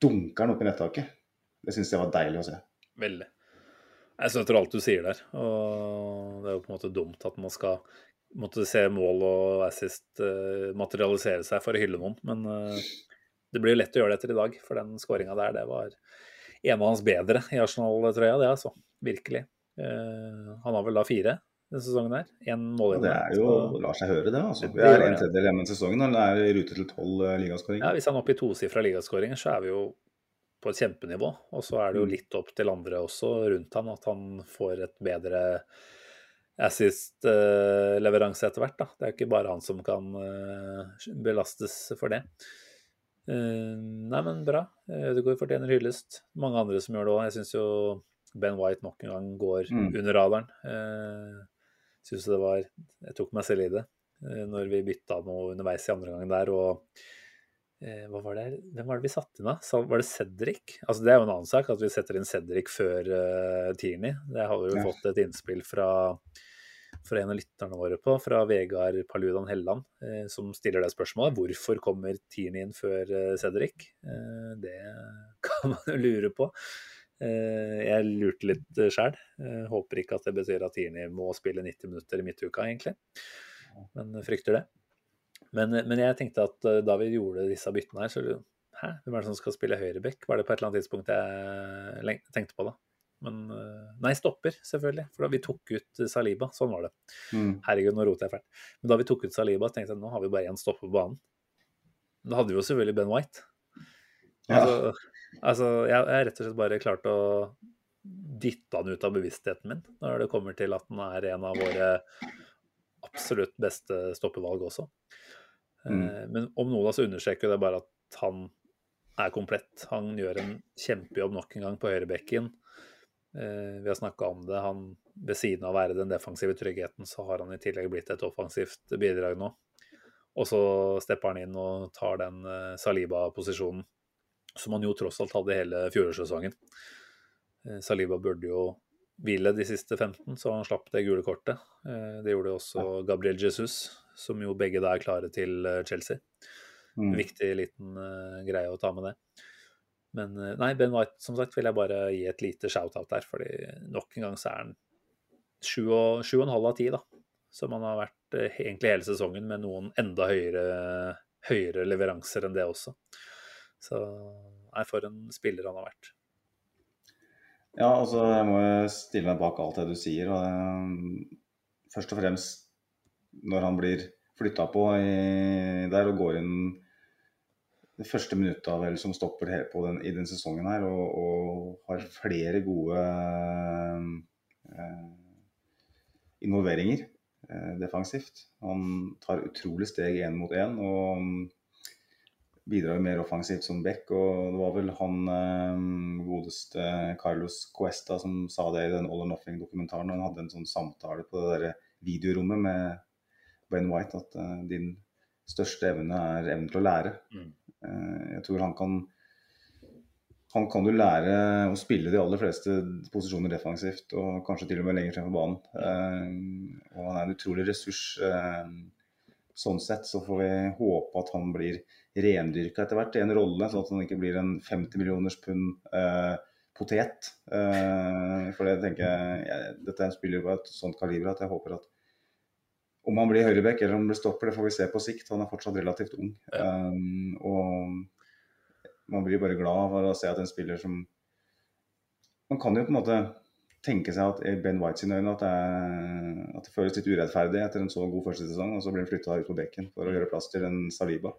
dunker han opp i nettaket. det syns jeg var deilig å se. Veldig. Jeg støtter alt du sier der. Og det er jo på en måte dumt at man skal måtte se mål og assist uh, materialisere seg for å hylle noen. Men uh, det blir jo lett å gjøre det etter i dag, for den skåringa der, det var en av hans bedre i Arsenal-trøya, det altså. Virkelig. Han har vel da fire denne sesongen her. Én målgivende. Det er jo, så... lar seg høre, det. altså. Vi er en tredjedel hjemme i sesongen, og er i rute til tolv ligaskåringer. Ja, hvis han er oppe i tosifra ligaskåringer, så er vi jo på et kjempenivå. Og så er det jo mm. litt opp til andre også rundt han, at han får et bedre assist-leveranse etter hvert. Da. Det er ikke bare han som kan eh, belastes for det. Eh, nei, men bra. Ødegaard fortjener hyllest. Mange andre som gjør det òg. Jeg syns jo Ben White nok en gang går mm. under radaren. Synes det var Jeg tok meg selv i det når vi bytta noe underveis i andre gangen der. og Eh, hva var det? Hvem var det vi satte inn da? Var det Cedric? Altså, det er jo en annen sak at vi setter inn Cedric før uh, Tierney. Det har vi jo ja. fått et innspill fra, fra, en av lytterne våre på, fra Vegard Paludan Helland, eh, som stiller det spørsmålet. Hvorfor kommer Tierney inn før uh, Cedric? Eh, det kan man jo lure på. Eh, jeg lurte litt sjøl. håper ikke at det betyr at Tierney må spille 90 minutter i midtuka, egentlig. Men frykter det. Men, men, jeg tenkte at eh, da vi gjorde disse byttene her, så Hæ, hvem er det som skal spille høyreback? Var det på et eller annet tidspunkt jeg tenkte på da? Men eh, Nei, stopper, selvfølgelig. For da vi tok ut Saliba. Sånn var det. Mm. Herregud, nå roter jeg fælt. Men da vi tok ut Saliba, tenkte jeg nå har vi bare én stopper på banen. Da hadde vi jo selvfølgelig Ben White. Ja. Altså, altså, jeg har rett og slett bare klart å dytte han ut av bevisstheten min når det kommer til at han er en av våre absolutt beste stoppevalg også. Mm. Eh, men om noen da så understreker det bare at han er komplett. Han gjør en kjempejobb nok en gang på høyrebekken. Eh, vi har snakka om det. Han, ved siden av å være den defensive tryggheten, så har han i tillegg blitt et offensivt bidrag nå. Og så stepper han inn og tar den eh, Saliba-posisjonen, som han jo tross alt hadde hele fjorårssesongen. Saliba burde jo hvile de siste 15, så han slapp det gule kortet. Det gjorde også Gabriel Jesus, som jo begge da er klare til eh, Chelsea. Mm. Viktig liten greie å ta med det. Men nei, Ben White som sagt vil jeg bare gi et lite shout-out der, fordi nok en gang så er han sju og, sju og en halv av ti, da. Som han har vært egentlig hele sesongen, med noen enda høyere, høyere leveranser enn det også. Så nei, for en spiller han har vært. Ja, altså jeg må stille meg bak alt det du sier. og Først og fremst når han blir flytta på i, der og går inn det første minuttet vel, som stopper den, i den sesongen her, og, og har flere gode eh, involveringer eh, defensivt. Han tar utrolig steg én mot én og bidrar mer offensivt som back. Og det var vel han eh, godeste Carlos Cuesta som sa det i den All or Nothing-dokumentaren. Han hadde en sånn samtale på det der videorommet med Ben White at eh, din største evne er evnen til å lære. Mm. Eh, jeg tror han kan han kan du lære å spille de aller fleste posisjoner defensivt, og kanskje til og med lenger frem på banen. Uh, og han er en utrolig ressurs. Sånn sett så får vi håpe at han blir rendyrka etter hvert i en rolle, sånn at han ikke blir en 50 millioners pund potet. for det tenker jeg, jeg, Dette er en spiller på et sånt kaliber at jeg håper at om han blir høyrebekk eller om han blir stopper, det får vi se på sikt. Han er fortsatt relativt ung. Ja. Um, og man blir bare glad for å se at en spiller som Man kan jo på en måte tenke seg at Ben White sine øyne at at det føles litt urettferdig etter en så god første sesong, og så blir han flytta ut på bekken for å gjøre plass til en Saliba.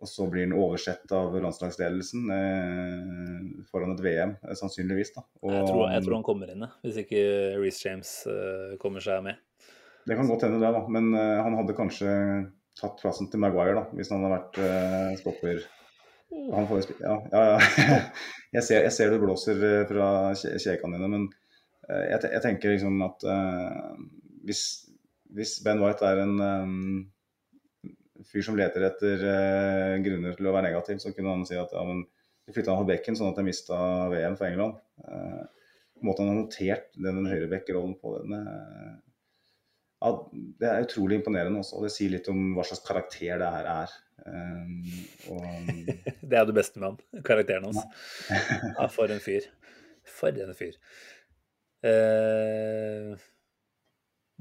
Og så blir han oversett av landslagsledelsen eh, foran et VM, eh, sannsynligvis. da. Og, jeg, tror, jeg, tror, han kommer inn, hvis ikke Reece James eh, kommer seg med. Det kan godt hende, det. da. Men uh, han hadde kanskje tatt plassen til Maguire da, hvis han hadde vært stopper. Får Ja, ja. ja. jeg, ser, jeg, ser, du blåser eh, fra kjekene dine, men uh, jeg, jeg, tenker liksom at hvis, hvis, Ben White er en um, fyr som leter etter grunner til å være negativ, så kunne han si at ja, men de flytta han på bekken sånn at jeg mista VM for England. måten han har notert den høyrebekk-rollen på, den ja, det er utrolig imponerende også. Og det sier litt om hva slags karakter det her er. Um, og Det er jo det beste med han. Karakteren hans. Ja, for en fyr. For en fyr. Eh,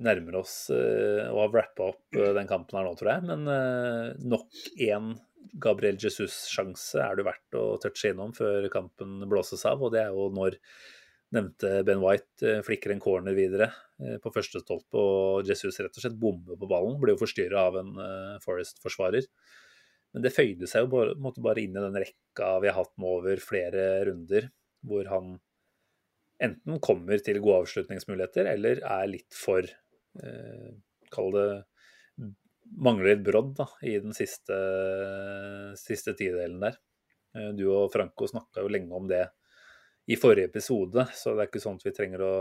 nærmer oss eh, å ha wrappa opp eh, den kampen her nå, tror jeg. Men eh, nok én Gabriel Jesus-sjanse er det verdt å touche innom før kampen blåses av. Og det er jo når nevnte Ben White eh, flikker en corner videre eh, på første stolpe, og Jesus rett og slett bommer på ballen. Blir jo forstyrra av en Forest-forsvarer. Men det føyde seg jo bare, bare inn i den rekka vi har hatt nå over flere runder, hvor han enten kommer til gode avslutningsmuligheter, eller er litt for eh, Kall det mangler litt brodd da, i den siste, siste tidelen der. Eh, Du og Franco snakka jo lenge om det i forrige episode, så det er ikke sånn at vi trenger å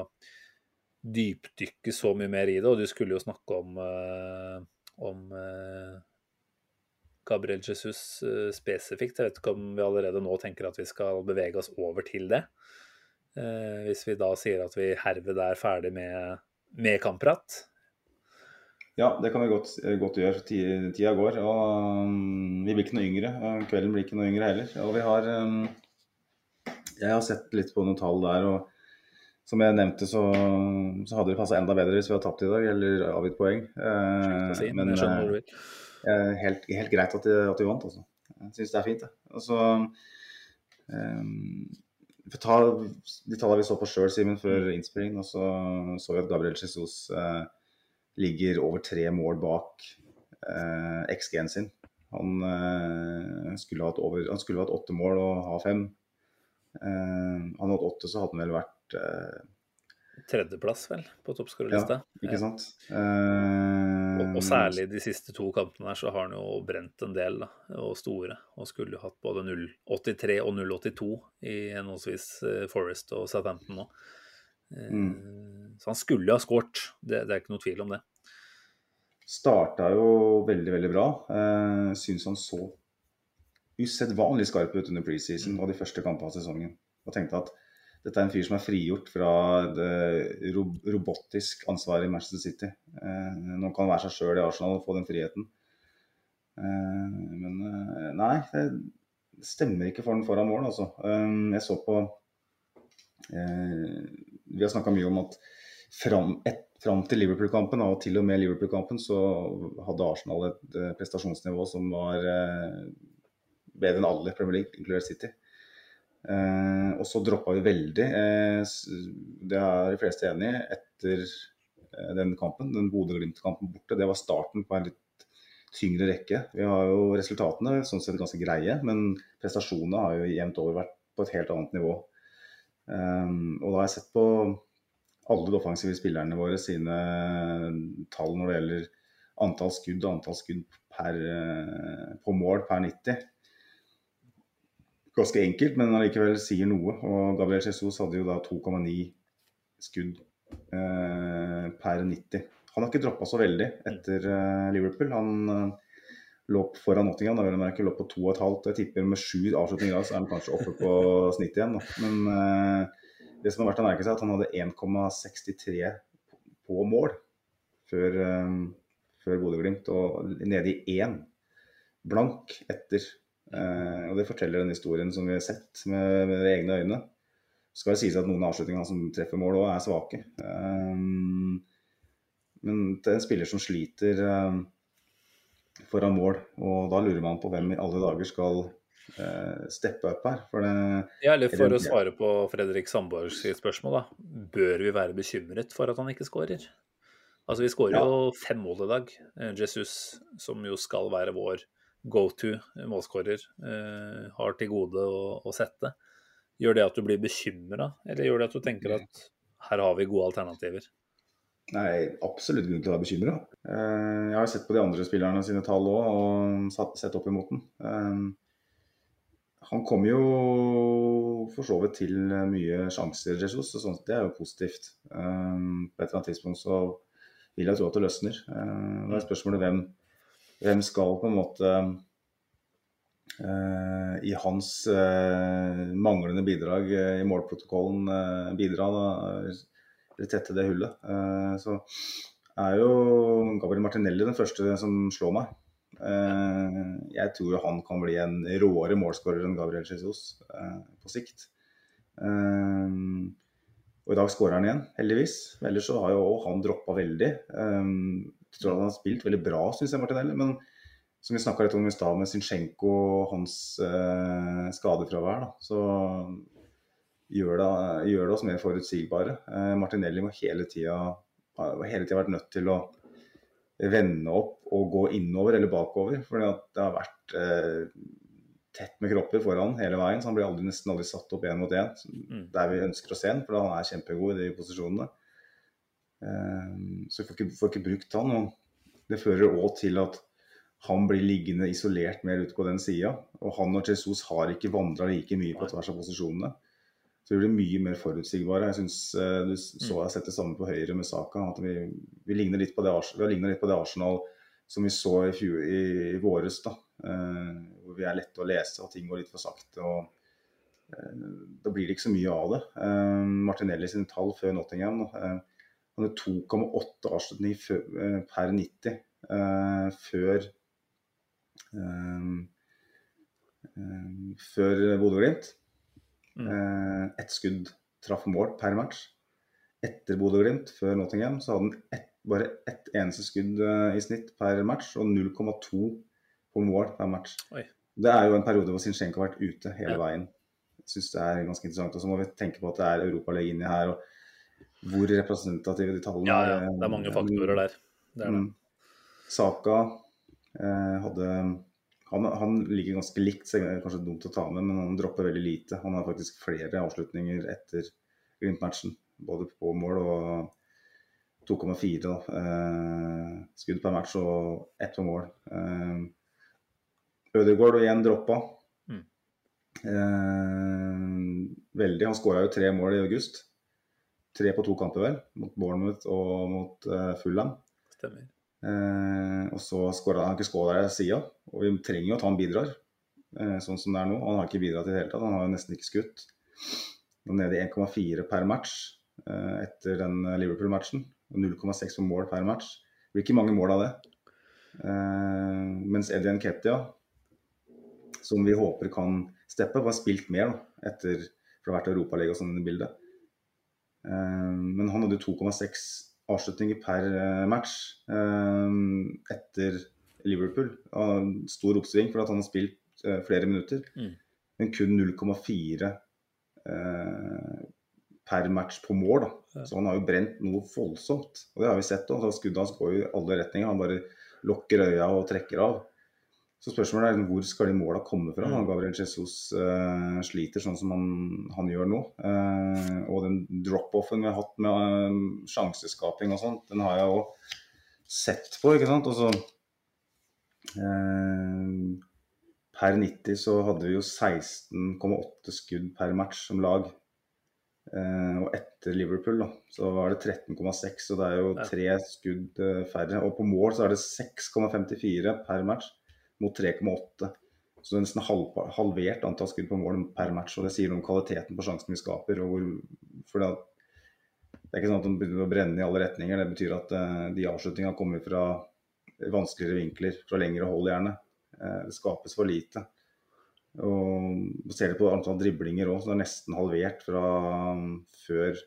dypdykke så mye mer i det. Og du skulle jo snakke om, eh, om eh, Gabriel Jesus eh, spesifikt. Jeg vet ikke om vi allerede nå tenker at vi skal bevege oss over til det. Eh, hvis vi da sier at vi herved er ferdig med, med kampprat. Ja, det kan vi godt, godt gjøre. Ti- Tida går. Og um, vi blir ikke noe yngre. Kvelden blir ikke noe yngre heller. Og vi har um, Jeg har sett litt på noen tall der, og som jeg nevnte, så, så hadde det passa enda bedre hvis vi hadde tapt i dag, eller avgitt poeng. Eh, si, men men jeg skjønner du eh, vil. Eh, helt, helt greit at de, at de vant, altså. Jeg syns det er fint, det. Og så um, for ta de tallene vi så på sjøl, Simen, før innspillingen, og så så vi at Gabriel Jesus uh, ligger over tre mål bak uh, XG-en sin. Han, uh, skulle over, han skulle hatt åtte mål og ha fem. Eh, han hadde åtte, så hadde han vel vært eh, Tredjeplass, vel, på toppskårerlista. Ikke sant? Eh, Og, og særlig de siste to kampene her så har han jo brent en del, da, og store. Og skulle hatt både 0,83 og 0,82 i henholdsvis eh, Forest og Southampton nå. Eh, Så han skulle ha skåret, det, det er ikke noe tvil om det. starta jo veldig, veldig bra. Eh, syns han så usedvanlig skarp ut under preseason og de første kampene av sesongen. Og tenkte at dette er en fyr som er frigjort fra det ro robotisk ansvaret i Manchester City. Eh, nå kan han være seg sjøl i Arsenal og få den friheten. Eh, men eh, nei, det stemmer ikke for den foran mål, altså. Jeg så på Vi har snakka mye om at fram, et, fram til Liverpool-kampen, og til og med Liverpool-kampen, så hadde Arsenal et prestasjonsnivå som var bedre enn alle Premier League, inkludert City. Eh, og så droppa vi veldig, eh, det er de fleste enig i, etter eh, den kampen. Den Bodø-Glimt-kampen borte. Det var starten på en litt tyngre rekke. Vi har jo resultatene sånn sett ganske greie, men prestasjonene har jo jevnt over vært på et helt annet nivå. Um, og da har jeg sett på alle de offensive spillerne våre sine tall når det gjelder antall skudd og antall skudd per, eh, på mål per 90. Ganske enkelt, men allikevel sier noe. Og Gabriel Jesus hadde jo da 2,9 skudd eh, per 90. Han har ikke droppa så veldig etter eh, Liverpool. Han eh, lå foran Nottingham, da vil jeg merke, lå på 2,5. Jeg tipper med sju avslutninger i dag, så er han kanskje oppe på snitt igjen. Da. Men eh, det som er verdt å merke seg, er at han hadde 1,63 på mål før, før Bodø-Glimt, og nede i én blank etter. Eh, og det forteller den historien som vi har sett med, med våre egne øyne. Så skal det sies at noen av avslutningene som treffer mål òg, er svake. Eh, men det er en spiller som sliter eh, foran mål, og da lurer man på hvem i alle dager skal eh, steppe opp her. For det, Ja, eller for å svare på Fredrik Sandborgs spørsmål, da. Bør vi være bekymret for at han ikke skårer? Altså, vi skårer Ja. jo fem mål i dag. Jesus, som jo skal være vår go to målskårer, eh, har til gode å, å sette. Gjør det at du blir bekymra, eller gjør det at du tenker at her har vi gode alternativer? Nei, absolutt grunn til å være bekymra. Jeg har sett på de andre spillerne sine tall òg, og satt- sett opp imot den. Eh, Han kommer jo for så vidt til mye sjanser, Jesus, og sånt. det er jo positivt. Eh, På et eller annet tidspunkt så vil jeg tro at det løsner. Eh, Da er spørsmålet hvem, hvem skal på en måte eh, i hans eh, manglende bidrag eh, i målprotokollen eh, bidra da, eller tette det hullet. Eh, så er jo Gabriel Martinelli den første som slår meg. Eh, jeg tror jo han kan bli en råere målskårer enn Gabriel Jesus eh, på sikt. Eh, og i dag skårer han igjen, heldigvis. Ellers så har jo han droppa veldig. Tror han har spilt veldig bra, syns jeg, Martinelli. Men som vi snakka litt om i stad med Zinchenko og hans eh, skadefravær, da, så gjør det, gjør det oss mer forutsigbare. Eh, Martinelli må hele tida har hele tida vært nødt til å vende opp og gå innover eller bakover. fordi det har vært eh, tett med kropper foran hele veien, så han blir aldri, nesten aldri satt opp én mot én der vi ønsker å se han, for han er kjempegod i de posisjonene. Eh, så vi får ikke, får ikke brukt han. og Det fører òg til at han blir liggende isolert mer ute på den sida. Og han og Jesus har ikke vandra like mye på tvers av posisjonene. Så vi blir mye mer forutsigbare. Jeg synes uh, Du så jeg har sett det samme på høyre med Saka. at Vi, vi ligner litt på det, vi har lignet litt på det Arsenal som vi så i, fjor, i, i våres. da, eh, Hvor vi er lette å lese og ting går litt for sakte. og eh, Da blir det ikke så mye av det. Martinelli sine tall før Nottingham Han hadde 2,8 avslutninger per 90 før før Bodø-Glimt. Mm. Ett skudd traff mål per match. Etter Bodø-Glimt, før Nottingham, så hadde han ett, bare ett eneste skudd uh, i snitt per match og 0,2 på mål per match. Oi. Det er jo en periode hvor Zinchenko har vært ute hele ja. veien. Jeg syns det er ganske interessant. Og så må vi tenke på at det er Europaliga inni her, og hvor representative de tallene. Ja, ja, det er mange faktorer der. Det det. Mm. Saka eh, hadde han, han, ligger ganske likt, så det er kanskje dumt å ta med, men han dropper veldig lite. Han har faktisk flere avslutninger etter Glimt-matchen, både på mål og 2,4 eh, skudd per match og ett på mål. Eh, Ødegaard igjen droppa. Mm. Eh, veldig. Han skåra jo tre mål i august. Tre på to kamper, vel. Mot Bournemouth og mot uh, Fulham. Stemmer. Eh, og så skåra han ikke skåla der sida. Og vi trenger jo at han bidrar, eh, sånn som det er nå. Han har ikke bidratt i det hele tatt. Han har jo nesten ikke skutt. Nå nede i 1,4 per match eh, etter den Liverpool-matchen. Og 0,6 på mål per match. Det blir ikke mange mål av det. Eh, mens Eddie Nketia, som vi håper kan steppe, har spilt mer da, etter for det har vært Europaliga og sånn i bildet. Eh, men han hadde 2,6 avslutninger per eh, match eh, etter Liverpool. Stor oppsving fordi han har spilt eh, flere minutter, mm. men kun 0,4 per match på mål. Da. Så han har jo brent noe voldsomt. Og det har vi sett òg. Skuddene hans går i alle retninger. Han bare lukker øya og trekker av. Så spørsmålet er hvor skal de måla komme fra? Mm. Gabriel Jesus uh, sliter sånn som han, han gjør nå. Uh, og den drop-offen vi har hatt med uh, sjanseskaping og sånt, den har jeg òg sett på, ikke sant. Og så Per 90 så hadde vi jo 16,8 skudd per match som lag. og etter Liverpool da, så var det 13,6, så det er jo tre skudd færre. Og på mål så er det 6,54 per match mot 3,8. Så det er nesten halv, halvert antall skudd på mål per match. og Det sier noe om kvaliteten på sjansen vi skaper. og hvor, for det, er ikke sånn at de begynner å brenne i alle retninger. Det betyr at uh, de avslutningene kommer fra vanskeligere vinkler, fra lengre hold gjerne. Uh, det skapes for lite. Og Ser du på antall driblinger òg, så det er nesten halvert fra um, før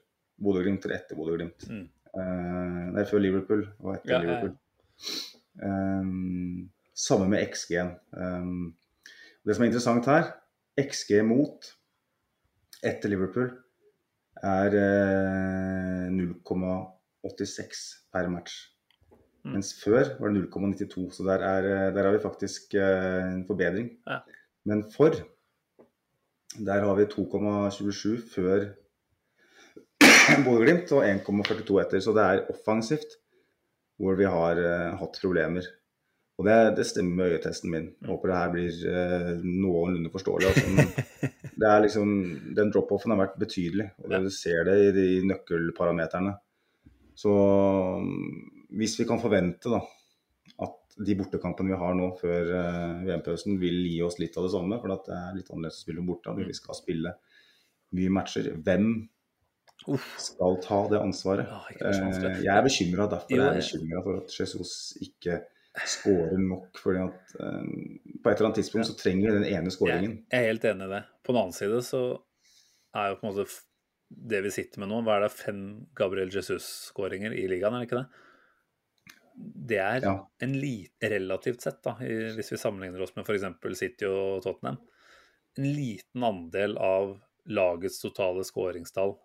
Bodø-Glimt til etter Bodø-Glimt. Mm. Uh, nei, før Liverpool og etter ja, Liverpool. Um, samme med XG-en. Um, det som er interessant her, XG mot etter Liverpool er eh, 0,86 per match. Mm. Mens før var det 0,92, så der er, eh, der har vi faktisk uh, en forbedring. Ja. Men for der har vi 2,27 før Bodø-Glimt og 1,42 etter. Så det er offensivt hvor vi har uh, hatt problemer. Og det, det, stemmer med øyetesten min. Jeg håper det her blir eh, noenlunde forståelig. Altså, det er liksom, den drop-offen har vært betydelig, og det, du ser det i de nøkkelparameterne. Så hvis vi kan forvente da, at de bortekampene vi har nå før eh, VM-pausen vil gi oss litt av det samme, for det er litt annerledes å spille borte. Vi skal spille mye matcher. Hvem skal ta det ansvaret? Ja, uh, jeg er bekymra derfor. Jeg er bekymra for at Jesus ikke skårer nok. fordi at eh, på et eller annet tidspunkt så trenger du den ene skåringen. Jeg er helt enig i det. På den annen side så er jo på en måte det vi sitter med nå, hva er det, fem Gabriel Jesus-skåringer i ligaen, er det ikke det? Det er Ja. en li relativt sett, da, hvis vi sammenligner oss med f.eks. City og Tottenham, en liten andel av lagets totale skåringstall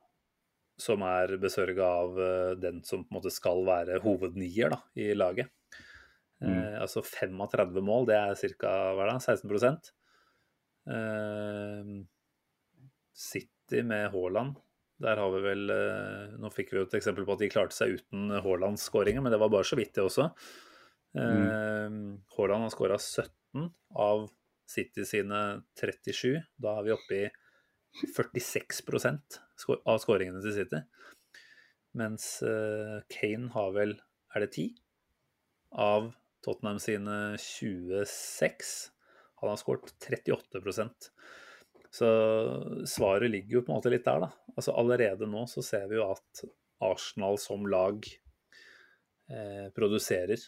som er besørga av eh, den som på en måte skal være hovednier da, i laget. Eh, altså 35 mål, det er ca. 16 eh, City med Haaland, der har vi vel eh, Nå fikk vi jo et eksempel på at de klarte seg uten Haaland-skåringer, men det var bare så vidt, det også. Mm. Haaland har skåra 17 av City sine 37. Da er vi oppe i 46 skå- av skåringene til City. Mens Kane har vel Er det 10? Av Tottenham sine 26. Han har skåret 38% Så svaret ligger jo på en måte litt der, da. Altså Allerede nå så ser vi jo at Arsenal som lag eh, produserer.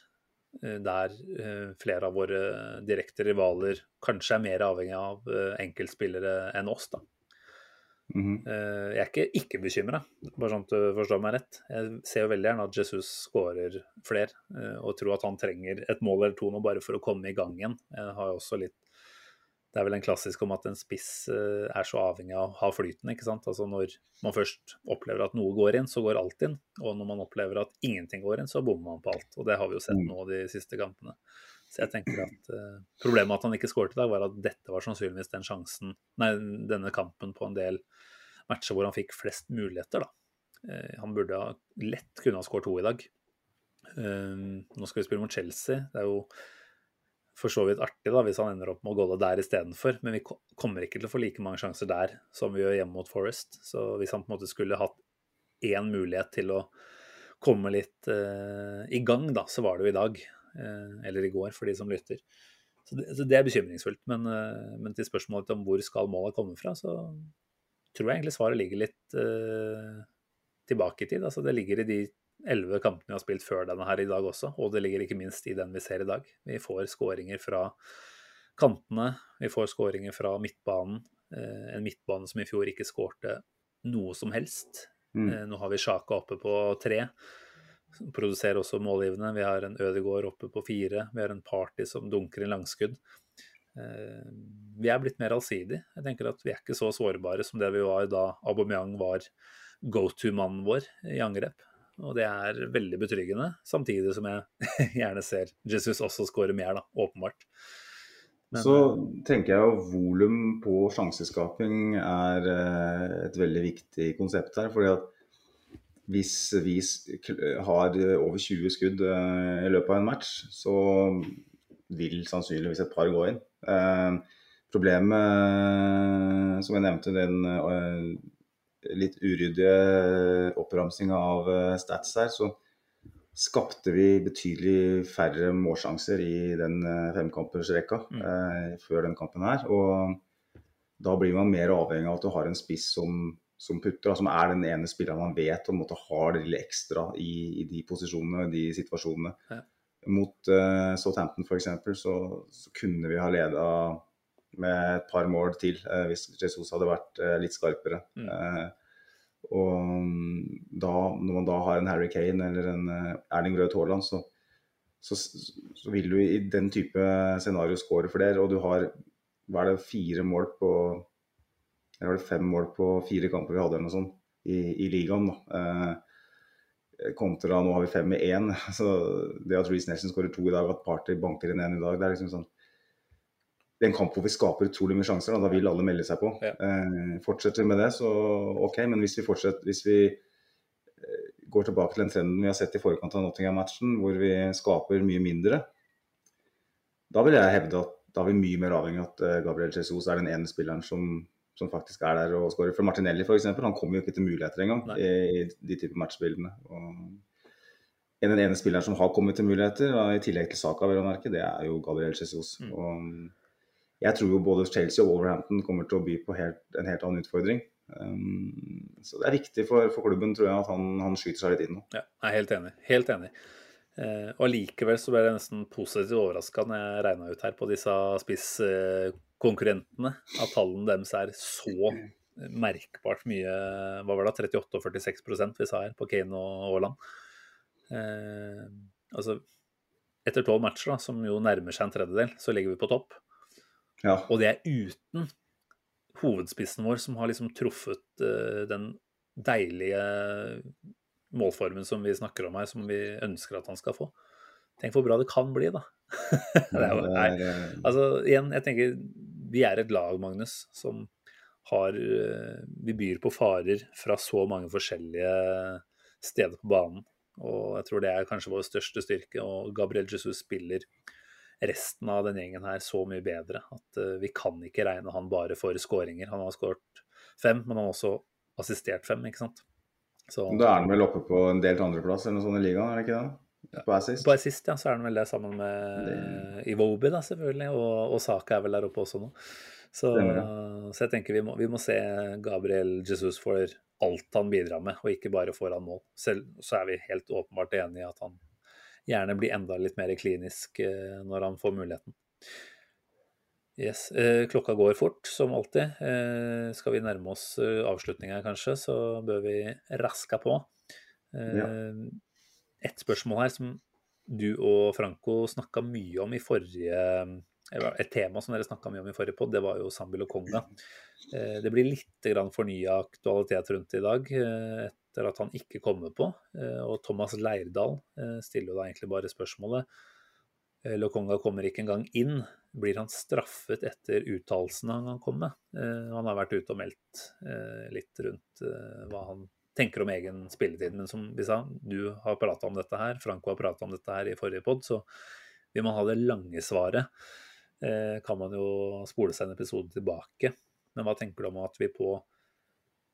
eh, Der eh, flere av våre direkte rivaler kanskje er mer avhengig av eh, enkeltspillere enn oss, da. Eh, Jeg er ikke ikke bekymra, bare sånn at du forstår meg rett. Jeg ser jo veldig gjerne at Jesus skårer flere, eh, og tror at han trenger et mål eller to nå bare for å komme i gang igjen. Jeg har jo også litt Det er vel en klassisk om at en spiss eh, er så avhengig av å ha flyten, ikke sant. Altså når man først opplever at noe går inn, så går alt inn. Og når man opplever at ingenting går inn, så bommer man på alt. Og det har vi jo sett Mm. nå de siste kampene. Så jeg tenker at uh, Problemet med at han ikke skåret i dag, var at dette var sannsynligvis den sjansen, nei, denne kampen på en del matcher hvor han fikk flest muligheter. da. Uh, han burde ha lett kunne ha skåret to i dag. Uh, nå skal vi spille mot Chelsea. Det er jo for så vidt artig da, hvis han ender opp med å det der istedenfor, men vi kommer ikke til å få like mange sjanser der som vi gjør hjemme mot Forest. Så hvis han på en måte skulle hatt én mulighet til å komme litt i gang, da, så var det jo i dag. Eh, eller i går, for de som lytter. Så det, så det er bekymringsfullt. Men, eh, men til spørsmålet om hvor skal målet komme fra, så tror jeg egentlig svaret ligger litt eh, tilbake i tid. Altså det ligger i de elleve kampene vi har spilt før denne her i dag også, og det ligger ikke minst i den vi ser i dag. Vi får skåringer fra kantene, vi får skåringer fra midtbanen. Eh, en midtbane som i fjor ikke skårte noe som helst. Mm. Eh, nå har vi Sjaka oppe på tre, som produserer også målgivende. Vi har en Ødegård oppe på fire, vi har en Party som dunker inn langskudd. Eh, vi er blitt mer allsidige. Jeg tenker at vi er ikke så sårbare som det vi var da Aubameyang var go to-mannen vår i angrep. Og det er veldig betryggende, samtidig som jeg gjerne ser Jesus også skåre mer, da, åpenbart. Men, Så tenker jeg jo volum på sjanseskaping er eh, et veldig viktig konsept her. fordi at hvis vi har over 20 skudd eh, i løpet av en match, så vil sannsynligvis et par gå inn. Eh, Problemet, som jeg nevnte, den eh, litt uryddige oppramsinga av eh, stats her, så skapte vi betydelig færre målsjanser i den eh, femkampersrekka Mm. eh, før den kampen her. Og da blir man mer avhengig av at du har en spiss som, som putter, som er den ene spilleren man vet på en måte har det lille ekstra i, i de posisjonene, de situasjonene. Ja. Mot uh, Southampton f.eks. Så, så kunne vi ha leda med et par mål til uh, hvis Jesus hadde vært uh, litt skarpere. Mm. Og mm, da, når man da har en Harry Kane eller en Erling Rød Haaland, så, så, så vil du i den type scenario score flere. Og du har hva er det, fire mål på Eller var det fem mål på fire kamper vi hadde eller noe sånt i, i ligaen. da. Eh, kontra nå har vi fem med én. Så det at Reece Nelson skårer to i dag, at Party banker inn én i dag, det er liksom sånn det er en kamp hvor vi skaper utrolig mye sjanser, da, da vil alle melde seg på. Ja. Eh, fortsetter vi med det, så OK. Men hvis vi hvis vi eh, går tilbake til den trenden vi har sett i forkant av Nottingham-matchen, hvor vi skaper mye mindre, da vil jeg hevde at da er vi mye mer avhengig av at eh, Gabriel Jesus er den ene spilleren som, som faktisk er der og skårer. For Martinelli f.eks. han kommer jo ikke til muligheter engang Nei. i, de type matchbildene. Og den ene spilleren som har kommet til muligheter, i tillegg til Saka, vil jeg merke, det er jo Gabriel Jesus. Mm. Og jeg tror jo både Chelsea og Wolverhampton kommer til å by på helt, en helt annen utfordring. Um, så det er viktig for, for klubben, tror jeg, at han, han skyter seg litt inn nå. Ja, jeg er helt enig. Helt enig. Eh, og allikevel så ble jeg nesten positivt overraska når jeg regna ut her på disse spisskonkurrentene at tallene deres er så merkbart mye Hva var det, 38 og 46% vi sa her på Kane og Haaland. Eh, altså etter tolv matcher, da, som jo nærmer seg en tredjedel, så ligger vi på topp. Ja. Og det er uten hovedspissen vår, som har liksom truffet uh, den deilige målformen som vi snakker om her, som vi ønsker at han skal få. Tenk hvor bra det kan bli, da. jo, nei, altså, igjen, jeg tenker vi er et lag, Magnus, som har uh, Vi byr på farer fra så mange forskjellige steder på banen. Og jeg tror det er kanskje vår største styrke. Og Gabriel Jesus spiller resten av den gjengen her så mye bedre at uh, vi kan ikke regne han bare for skåringer. Han har skåret fem, men han har også assistert fem, ikke sant. Så, da er han vel oppe på en delt andreplass eller noe sånt i ligaen, er det ikke det? På assist? På assist, ja. Så er han vel det sammen med det... Iwobi, da, selvfølgelig. Og, og Saka er vel der oppe også nå. Så, så jeg tenker vi må, vi må, se Gabriel Jesus for alt han bidrar med, og ikke bare foran mål. Selv så er vi helt åpenbart enig i at han gjerne blir enda litt mer klinisk eh, når han får muligheten. Yes. Eh, klokka går fort, som alltid. Eh, skal vi nærme oss avslutninga, kanskje, så bør vi raske på. Ja. Et spørsmål her som du og Franco snakka mye om i forrige et tema som dere snakka mye om i forrige pod, det var jo Sambil og Konga. Eh, det blir litt fornya aktualitet rundt det i dag eh, etter at han ikke kommer på. Eh, og Thomas Leirdal stiller jo da egentlig bare spørsmålet Lokonga kommer ikke engang inn. Blir han straffet etter uttalelsene han kom med? Han har vært ute og meldt litt rundt hva han tenker om egen spilletid. Men som vi sa, du har prata om dette her, Franco har prata om dette her i forrige pod, så vil man ha det lange svaret. Eh, kan man jo spole seg en episode tilbake. Men hva tenker du om at vi på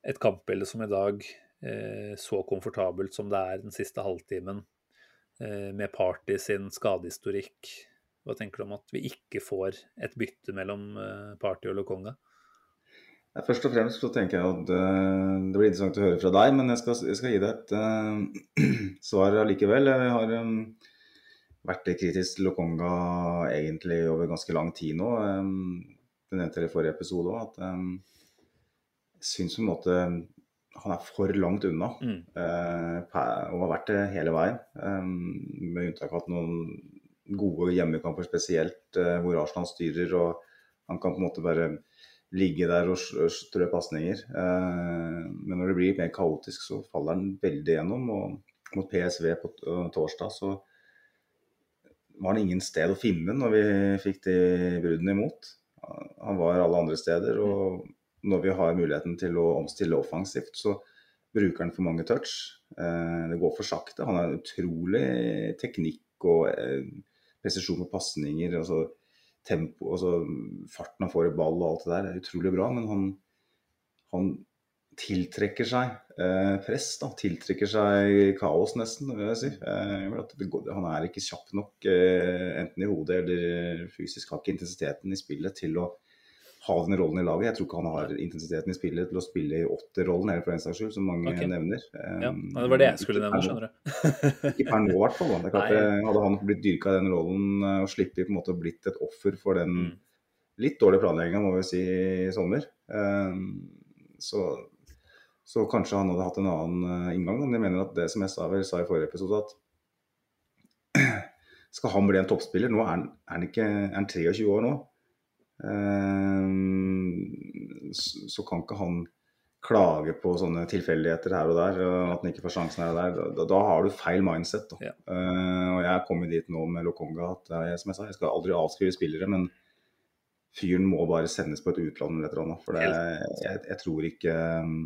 et kampbilde som i dag, eh, så komfortabelt som det er den siste halvtimen, eh, med Party sin skadehistorikk, hva tenker du om at vi ikke får et bytte mellom Party og Lokonga? Først og fremst så tenker jeg at det blir interessant å høre fra deg, men jeg skal, jeg skal gi deg et uh, svar allikevel. Jeg har um, vært litt kritisk til Lokonga egentlig over ganske lang tid nå. Det nevnte jeg i forrige episode òg, at jeg syns på en måte han er for langt unna. Mm. Uh, og har vært det hele veien. Med unntak av noen gode hjemmekamper spesielt, eh, hvor Arsenal styrer. og Han kan på en måte bare ligge der og strø pasninger. Eh, men når det blir mer kaotisk, så faller han veldig gjennom. Og mot PSV på torsdag så var han ingen sted å finne når vi fikk de bruddene imot. Han var alle andre steder. og når vi har muligheten til å omstille offensivt, så bruker han for mange touch. Eh, det går for sakte. Han har utrolig teknikk og eh, presisjon på pasninger. Altså tempo, altså farten han får i ball og alt det der er utrolig bra. Men han, han tiltrekker seg eh, press, da, tiltrekker seg kaos, nesten, vil jeg si. Eh, går, han er ikke kjapp nok, eh, enten i hodet eller fysisk. Har ikke intensiteten i spillet til å ha den rollen i laget. Jeg tror ikke han har intensiteten i spillet til å spille i åtterrollen, eller for den saks skyld, som mange okay. nevner. Ja, Det var det jeg skulle nevne, skjønner du. ikke per nå, i hvert fall. Eh, hadde han blitt dyrka i den rollen eh, og sluppet på en måte blitt et offer for den mm. litt dårlige planlegginga, må vi si, i sommer. Um, så så kanskje han hadde hatt en annen uh, inngang. Men jeg mener at det som jeg sa, sa i forrige episode, at skal han bli en toppspiller Nå er han, er han, ikke, er han 23 år nå. Uh, så, kan ikke han klage på sånne tilfeldigheter her og der, og at han ikke får sjansen her og der. Da, da har du feil mindset. Da. Ja. Uh, og jeg er kommet dit nå med Lokonga at jeg, som jeg sa, jeg skal aldri avskrive spillere, men fyren må bare sendes på et utland eller et eller annet. For det, jeg, jeg, tror ikke um,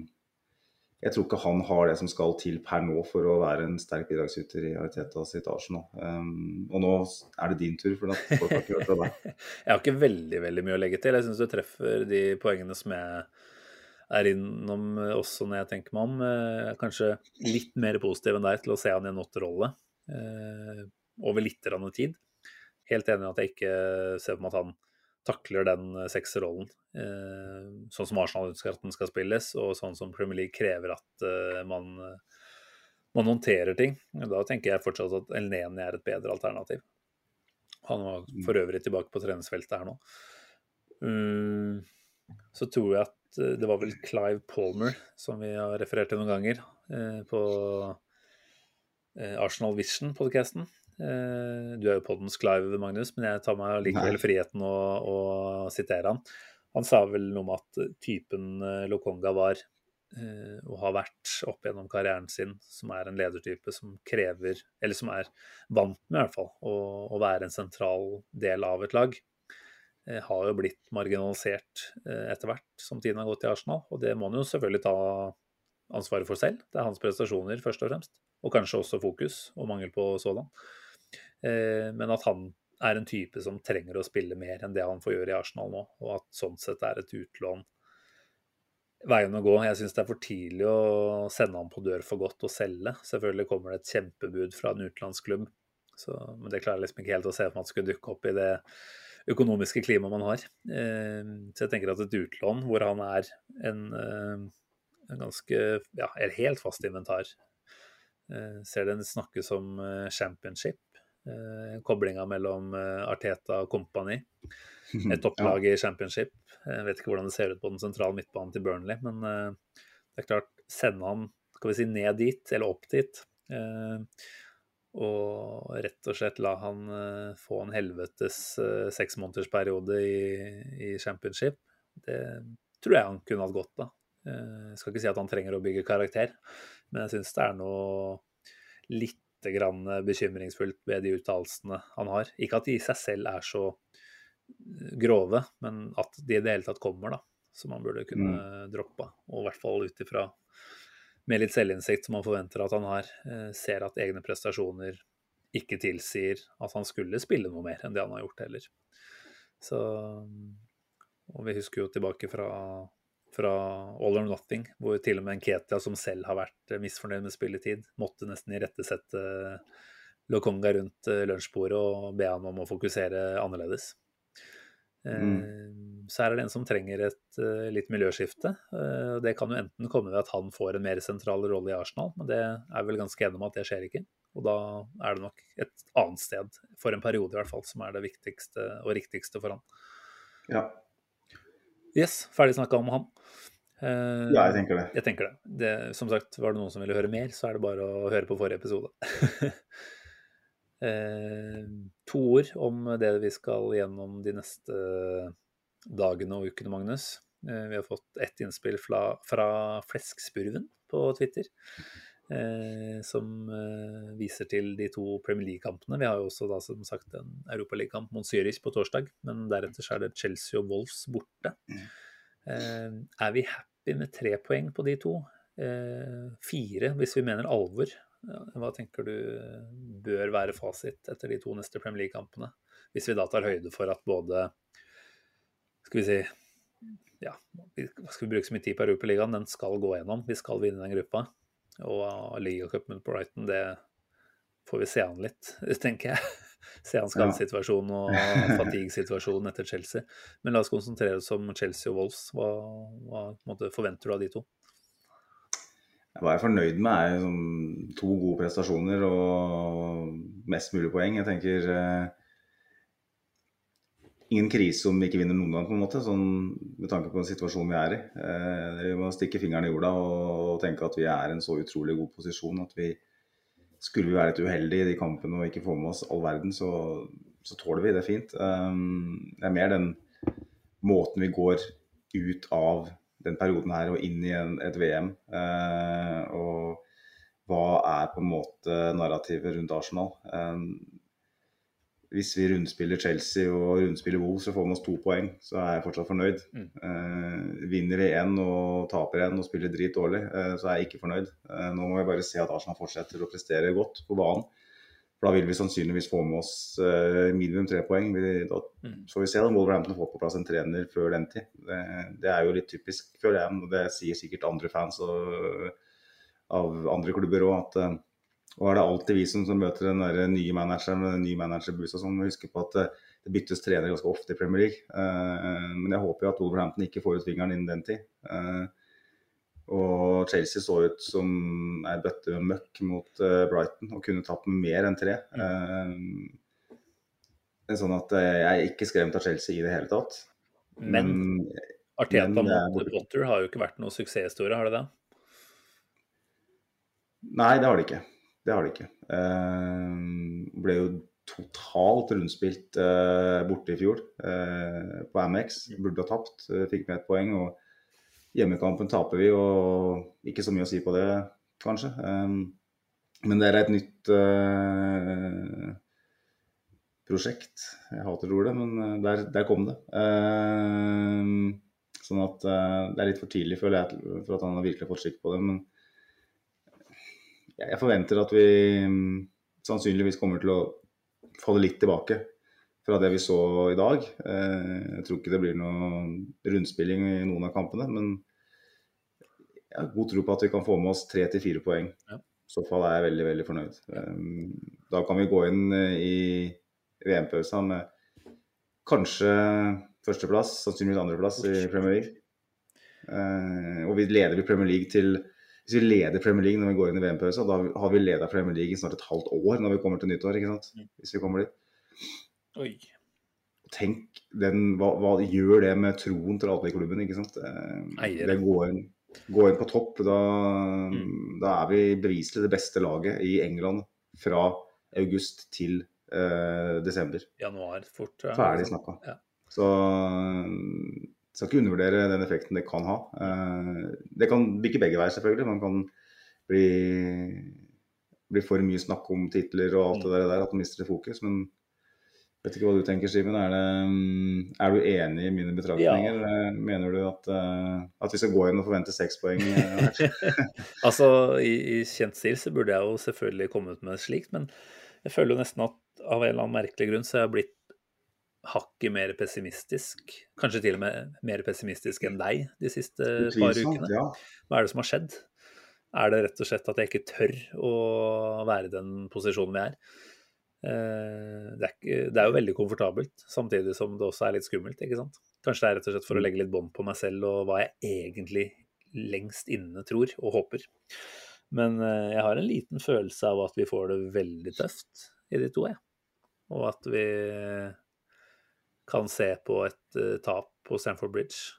jeg tror ikke han har det som skal til per nå for å være en sterk bidragsyter i Ariteta sitt Arsenal. Um, og nå er det din tur, for folk har ikke hørt fra deg. jeg har ikke veldig veldig mye å legge til. Jeg syns du treffer de poengene som jeg er innom også når jeg tenker meg om. Eh, kanskje litt mer positiv enn deg til å se han i en åtterrolle uh, over litt tid. Helt enig i at jeg ikke ser på meg at han takler den eh, sekserrollen eh, sånn som Arsenal ønsker at den skal spilles, og sånn som Premier League krever at eh, man man håndterer ting. Da tenker jeg fortsatt at Elneni er et bedre alternativ. Han var for øvrig tilbake på treningsfeltet her nå. Så tror jeg at det var vel Clive Palmer, som vi har referert til noen ganger, eh, på eh, Arsenal Vision-podkasten. Eh, du er jo poddens Clive, Magnus, men jeg tar meg likevel friheten å, å sitere han. Han sa vel noe om at typen eh, Lokonga var eh, og har vært opp gjennom karrieren sin, som er en ledertype som krever, eller som er vant med i hvert fall, å, å være en sentral del av et lag. Eh, har jo blitt marginalisert eh, etter hvert som tiden har gått i Arsenal, og det må han jo selvfølgelig ta ansvaret for selv. Det er hans prestasjoner først og fremst, og kanskje også fokus og mangel på sådan. Eh, men at han er en type som trenger å spille mer enn det han får gjøre i Arsenal nå, og at sånn sett er et utlån veien å gå. Jeg syns det er for tidlig å sende han på dør for godt og selge. Selvfølgelig kommer det et kjempebud fra en utenlandsklubb, men det klarer jeg liksom ikke helt å se for meg at skulle dukke opp i det økonomiske klimaet man har. Eh, så jeg tenker at et utlån hvor han er en, eh, en ganske ja, er helt fast inventar. Eh, ser det snakkes om eh, championship, eh, koblinga mellom eh, Arteta og Company. Et topplag i championship. Jeg vet ikke hvordan det ser ut på den sentrale midtbanen til Burnley, men eh, det er klart, sende han skal vi si, ned dit, eller opp dit, eh, og rett og slett la han få en helvetes seksmånedersperiode i, i championship, det tror jeg han kunne hatt godt av. Eh, Jeg skal ikke si at han trenger å bygge karakter, men jeg syns det er noe lite grann bekymringsfullt ved de uttalelsene han har. Ikke at de i seg selv er så grove, men at de i det hele tatt kommer, da. Som man burde kunne droppe. Og i hvert fall ut ifra med litt selvinnsikt som man forventer at han har, eh, ser at egne prestasjoner ikke tilsier at han skulle spille noe mer enn det han har gjort heller. Så Og vi husker jo tilbake fra, fra All or Nothing, hvor til og med Nketia, som selv har vært eh, misfornøyd med spilletid, måtte nesten irettesette Lokonga rundt eh, lunsjbordet og be han om å fokusere annerledes. Mm. Så her er det en som trenger et eh, litt miljøskifte. Eh, Det kan jo enten komme ved at han får en mer sentral rolle i Arsenal, men det er vel ganske enig om at det skjer ikke. Og da er det nok et annet sted, for en periode i hvert fall, som er det viktigste og riktigste for han. Ja. Yes, ferdig snakka om han. Uh, ja, jeg tenker det. Jeg tenker det. det. Som sagt, var det noen som ville høre mer, så er det bare å høre på forrige episode. uh, to ord om det vi skal gjennom de neste dagene og ukene, Magnus. Uh, vi har fått ett innspill fra, fra Fleskspurven på Twitter. Eh, som eh, viser til de to Premier League-kampene. Vi har jo også da som sagt en Europaligakamp mot Zürich på torsdag, men deretter så er det Chelsea og Wolves borte. Eh, er vi happy med tre poeng på de to? Eh, fire hvis vi mener alvor. Hva tenker du bør være fasit etter de to neste Premier League-kampene? Hvis vi da tar høyde for at både Skal vi si ja, vi- skal vi bruke så mye tid på Europaligaen? Den skal gå gjennom. Vi skal vinne den gruppa. Og ligacupen mot Brighton, det får vi se an litt, tenker jeg. Se an skadesituasjonen og fatigue-situasjonen etter Chelsea. Men la oss konsentrere oss om Chelsea og Wolves. Hva, hva måte, forventer du av de to? Hva jeg er fornøyd med, er liksom to gode prestasjoner og mest mulig poeng. Jeg tenker eh, ingen krise om vi ikke vinner noen gang, på en måte, sånn, med tanke på den situasjonen vi er i. Eh, vi må stikke fingeren i jorda og tenke at vi er i en så utrolig god posisjon at vi skulle vi være litt uheldige i de kampene og ikke få med oss all verden, så, så tåler vi det fint. Um, det er mer den måten vi går ut av den perioden her og inn i en, et VM. Uh, og hva er på en måte narrativet rundt Arsenal? Um, hvis vi rundspiller Chelsea og rundspiller Wolves så får vi oss to poeng, så er jeg fortsatt fornøyd. Mm. Eh, vinner vi én og taper én og spiller drit dårlig, eh, så er jeg ikke fornøyd. Eh, nå må vi bare se at Arsenal fortsetter å prestere godt på banen. For da vil vi sannsynligvis få med oss eh, minimum tre poeng. Vi, da Mm. får vi se om Wolverhampton får på plass en trener før den tid. Det, det er jo litt typisk, føler jeg. Det sier sikkert andre fans og, av andre klubber òg, at eh, og er det alltid vi som, som møter den der nye manageren med den nye managerbusa som husker på at eh, det byttes trenere ganske ofte i Premier League. Uh, men jeg håper jo at Wolverhampton ikke får ut fingeren innen den tid. Uh, Og Chelsea så ut som ei bøtte med møkk mot uh, Brighton og kunne tatt mer enn tre. Mm. Sånn at jeg er ikke skremt av Chelsea i det hele tatt. Men Arteta men er mot. Potter har jo ikke vært noen suksesshistorie, har det det? Nei, det har det ikke. Det har de ikke. Eh, ble jo totalt rundspilt eh, borte i fjor eh, på Amex. Burde ha tapt. Fikk med et poeng. og Hjemmekampen taper vi, og ikke så mye å si på det, kanskje. Men det er et nytt eh, prosjekt. Jeg hater ordet, men der, der kom det. Sånn at det er litt for tidlig, føler jeg, for at han har virkelig fått skikk på det. men jeg forventer at vi mm, sannsynligvis kommer til å falle litt tilbake fra det vi så i dag. Eh, Jeg tror ikke det blir noe rundspilling i noen av kampene, men jeg har god tro på at vi kan få med oss tre til fire poeng. Ja. I så fall er jeg veldig, veldig fornøyd. Eh, Da kan vi gå inn eh, i VM-pausa med kanskje førsteplass, sannsynligvis andreplass i Premier League. Og vi leder i Premier League til hvis vi leder Premier League når vi går inn i VM-pausa, da har vi leda Premier League i snart et halvt år når vi kommer til nyttår. ikke sant? Hvis vi kommer dit. Oi. Tenk den, hva, hva gjør det med troen til alle i klubben? ikke sant? Eh, Eier. Det går inn, gå inn på topp. Da, da er vi beviselig det beste laget i England fra august til eh, desember. Januar fort. ja. Ferdig snakka. Ja. Så skal ikke undervurdere den effekten det kan ha. Eh, Det kan bikke begge veier, selvfølgelig. Man kan bli, bli for mye snakk om titler og alt det der, at man mister fokus. Men jeg vet ikke hva du tenker, Simen. Er, mm, er du enig i mine betraktninger? Ja. Mener du at, eh, at vi skal gå inn og forvente seks poeng? eh. Altså, i, i kjent stil så burde jeg jo selvfølgelig kommet med slikt, men jeg føler jo nesten at av en eller annen merkelig grunn så er jeg blitt hakket mer pessimistisk. Kanskje til og med mer pessimistisk enn deg de siste par ukene. ja. Hva er det som har skjedd? Er det rett og slett at jeg ikke tør å være i den posisjonen vi er? Eh, Det er, ikke, det er jo veldig komfortabelt, samtidig som det også er litt skummelt. ikke sant? Kanskje det er rett og slett for å legge litt bånd på meg selv og hva jeg egentlig lengst inne tror og håper. Men eh, jeg har en liten følelse av at vi får det veldig tøft i de to, jeg. Og at vi kan se på et uh, tap på Stamford Bridge.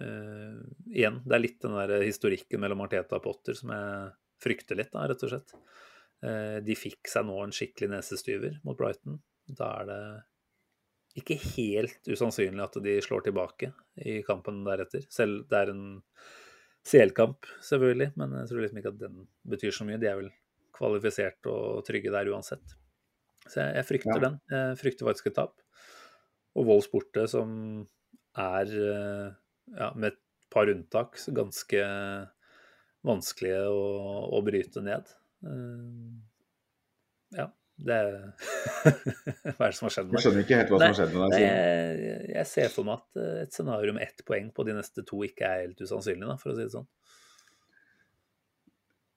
Uh, igjen, det er litt den der historikken mellom Arteta og Potter som jeg frykter litt, da, rett og slett. Uh, de fikk seg nå en skikkelig nesestyver mot Brighton. Da er det ikke helt usannsynlig at de slår tilbake i kampen deretter. Selv det er en CL-kamp, selvfølgelig, men jeg tror liksom ikke at den betyr så mye. De er vel kvalifisert og trygge der uansett. Så jeg, jeg frykter Ja. den. Jeg frykter faktisk et tap. Og Wolves borte, som er, eh, ja, med et par unntak, ganske vanskelige å, å bryte ned. Eh, Ja, det Hva er det som har skjedd med Jeg med skjønner ikke helt hva som har skjedd med deg. Jeg, jeg ser for meg at eh, et scenario med ett poeng på de neste to ikke er helt usannsynlig, da, for å si det sånn.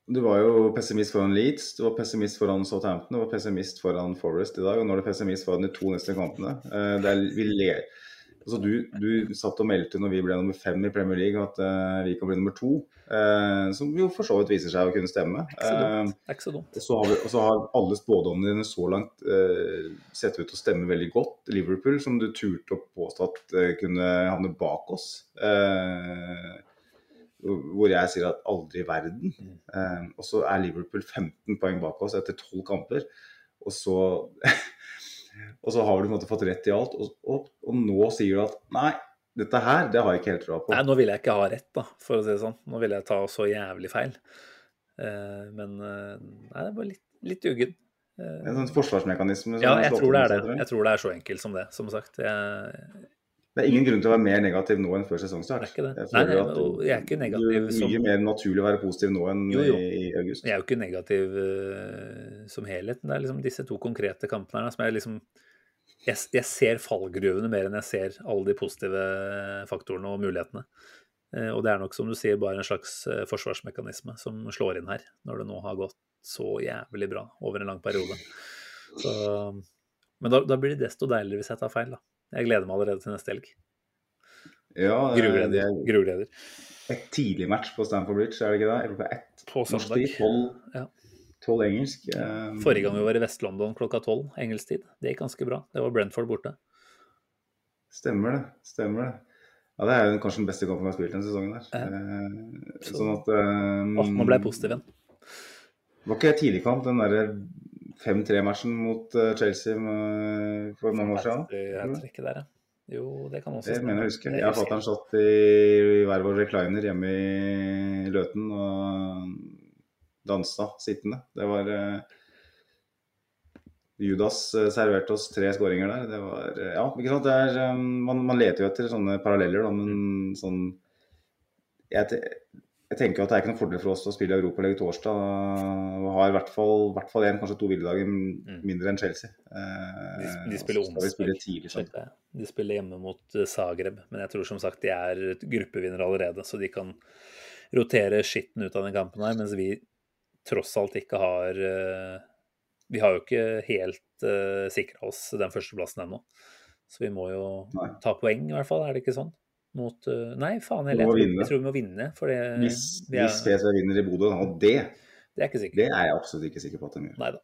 Du var jo pessimist foran Leeds, du var pessimist foran Southampton, du var pessimist foran Forest i dag, og nå er du pessimist foran de to neste kampene. Eh, Det er, vi ler. altså du, du satt og meldte når vi ble nummer fem i Premier League at uh, vi kan bli nummer to, uh, som jo for så vidt viser seg å kunne stemme. Dumt. og så har, vi, og så har alle spådommene dine så langt sett ut til å stemme veldig godt. Liverpool, som du turte å påstå at kunne havne bak oss. Eh, hvor jeg sier at aldri i verden. Eh, og så er Liverpool 15 poeng bak oss etter 12 kamper. Og så, og så har du på en måte fått rett i alt. Og, og, og nå sier du at nei, dette her, det har jeg ikke helt troa på. Nei, nå vil jeg ikke ha rett, da, for å si det sånn. Nå vil jeg ta så jævlig feil. Uh, men uh, nei, det er bare litt, litt uggen. Uh, En sånn forsvarsmekanisme. som ja, jeg tror det er det. Jeg tror det er så enkelt som det, som sagt. Jeg, Det er ingen grunn til å være mer negativ nå enn før sesongstart. Det er ikke det. Jeg Nei, at jeg er ikke negativ Det er som- mye mer naturlig å være positiv nå enn Jo, jo. i, i august. jeg er jo ikke negativ uh, som helhet. Det er liksom disse to konkrete kampene her som jeg liksom jeg, jeg ser fallgruvene mer enn jeg ser alle de positive faktorene og mulighetene. Uh, og det er nok, som du sier, bare en slags uh, forsvarsmekanisme som slår inn her, når det nå har gått så jævlig bra over en lang periode. Så, men da, da blir det desto deiligere hvis jeg tar feil, da. Jeg gleder meg allerede til neste helg. Ja, Grugleder. det- Grugleder. et tidlig match på Stamford Bridge, er det ikke det? Klokka ett På norsk søndag. Tolv Ja. tolv engelsk. Um... Forrige gang vi var i Vest-London klokka tolv engelsk tid. Det gikk ganske bra. Det var Brentford borte. Stemmer det. Stemmer det. Ja, Det er jo kanskje den beste kampen vi har spilt denne sesongen. der. Eh, sånn at um... Åh, nå ble jeg positiv igjen. Det Var ikke tidligkamp den derre 5-3-matchen mot eh, Chelsea for mange år siden? Jeg tror ikke der, ja. Jo, det kan også Det mener jeg å huske. Jeg har fått han satt i, i hver vår recliner hjemme i Løten og dansa sittende. Det var eh, Judas eh, serverte oss tre skåringer der. Det var eh, Ja, ikke sant. Er, eh, man, man leter jo etter sånne paralleller, da, men sånn jeg, jeg tenker at det er ikke noen fordel for oss å spille Europaligaen torsdag Vi har i hvert fall, hvert fall en, kanskje to hviledager mindre enn Chelsea. Eh, De, de spiller og så skal vi spille onsdag. De spiller hjemme mot eh, Zagreb, men jeg tror som sagt de er gruppevinnere allerede, så de kan rotere skitten ut av den kampen her, mens vi tross alt ikke har eh, Vi har jo ikke helt uh, sikra oss den førsteplassen ennå, så vi må jo Nei. ta poeng, i hvert fall. Er det ikke sånn? Mot eh, Nei, faen heller. Jeg, tror- jeg tror vi må vinne, det, Hvis, vi er, hvis PSV vinner i Bodø, og det, det er det er jeg absolutt ikke sikker på at de gjør. Nei da.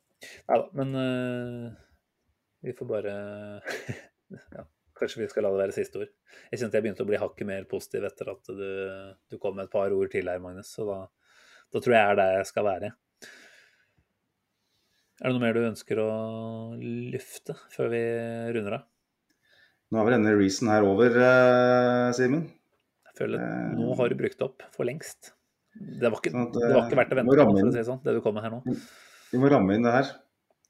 Men uh, vi får bare ja, Kanskje vi skal la det være siste ord. Jeg kjente jeg begynte å bli hakket mer positiv etter at du, du kom med et par ord til her, Magnus. Så da, da tror jeg jeg er der jeg skal være. Er det noe mer du ønsker å lufte før vi runder av? Nå er vel denne reason her over, eh, Simen. Jeg føler at Eh, nå har du brukt opp for lengst. Det var ikke, Sånn at, det var ikke verdt å eh, vente på, si det sånn, det du kommer med her nå. Vi må ramme inn det her.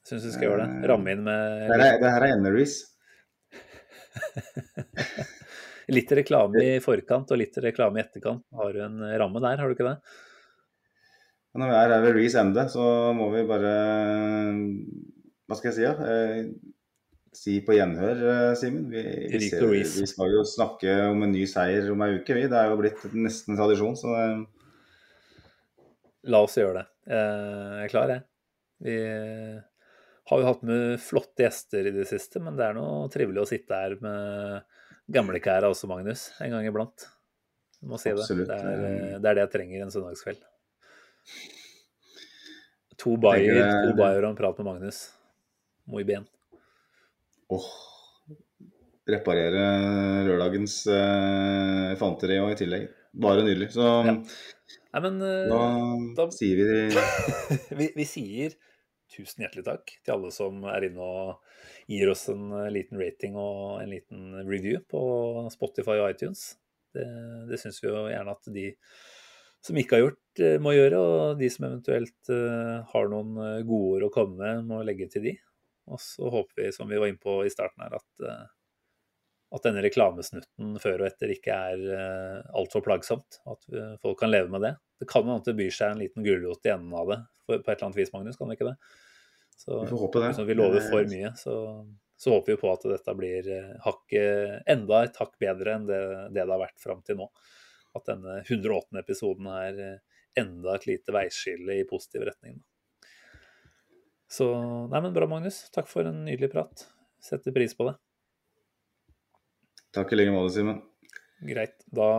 Syns du skal gjøre det. Ramme inn Det med her er, det her er ender-rease. Litt reklame i forkant og litt reklame i etterkant. Har du en ramme der, har du ikke det? Når vi er her ved Reece Ende, så må vi bare Hva skal jeg si, da? Eh, si på gjenhør, eh, Simen. Vi, vi, vi skal jo snakke om en ny seier om ei uke, vi. Det er jo blitt nesten tradisjon. Så det... La oss gjøre det. Eh, Jeg er klar, jeg. Vi har jo hatt med flotte gjester i det siste, men det er noe trivelig å sitte her med gamlekæra også, Magnus. En gang iblant. Jeg må si det. Det er, eh, det er det jeg trenger en søndagskveld. To bayer, to bayer og en prat med Magnus. Muy bien. Åh Reparere lørdagens eh, fanteri og i tillegg. Bare nydelig. Så Ja. Nei, men eh, da, da- sier vi vi, vi sier tusen hjertelig takk til alle som er inne og gir oss en eh, liten rating og en liten review på Spotify og iTunes. Det, det syns vi jo gjerne at de som ikke har gjort, eh, må gjøre, og de som eventuelt har noen godord å komme med, må legge til de. Og så håper vi, som vi var inne på i starten her, at, eh, at denne reklamesnutten før og etter ikke er uh, altfor plagsomt. At folk kan leve med det. Det kan hende det byr seg en liten gulrot i enden av det på et eller annet vis, Magnus. Kan det ikke det? Så, Vi får håpe det. Liksom vi lover for mye, så, så håper vi på at dette blir eh, hakket, enda et hakk bedre enn det det, det har vært fram til nå. At denne 108. episoden er eh, enda et lite veiskille i positiv retning. Så Nei, men bra, Magnus. Takk for en nydelig prat. Setter pris på det. Takk i like måte, Simen. Greit. Da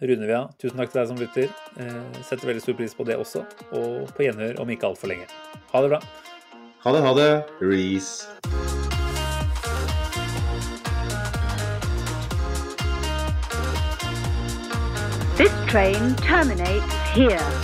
runder vi av. Tusen takk til deg som lytter. Eh, setter veldig stor pris på det også. Og på gjenhør om ikke altfor lenge. Ha det bra. Ha det, ha det. Reece. This train terminates here.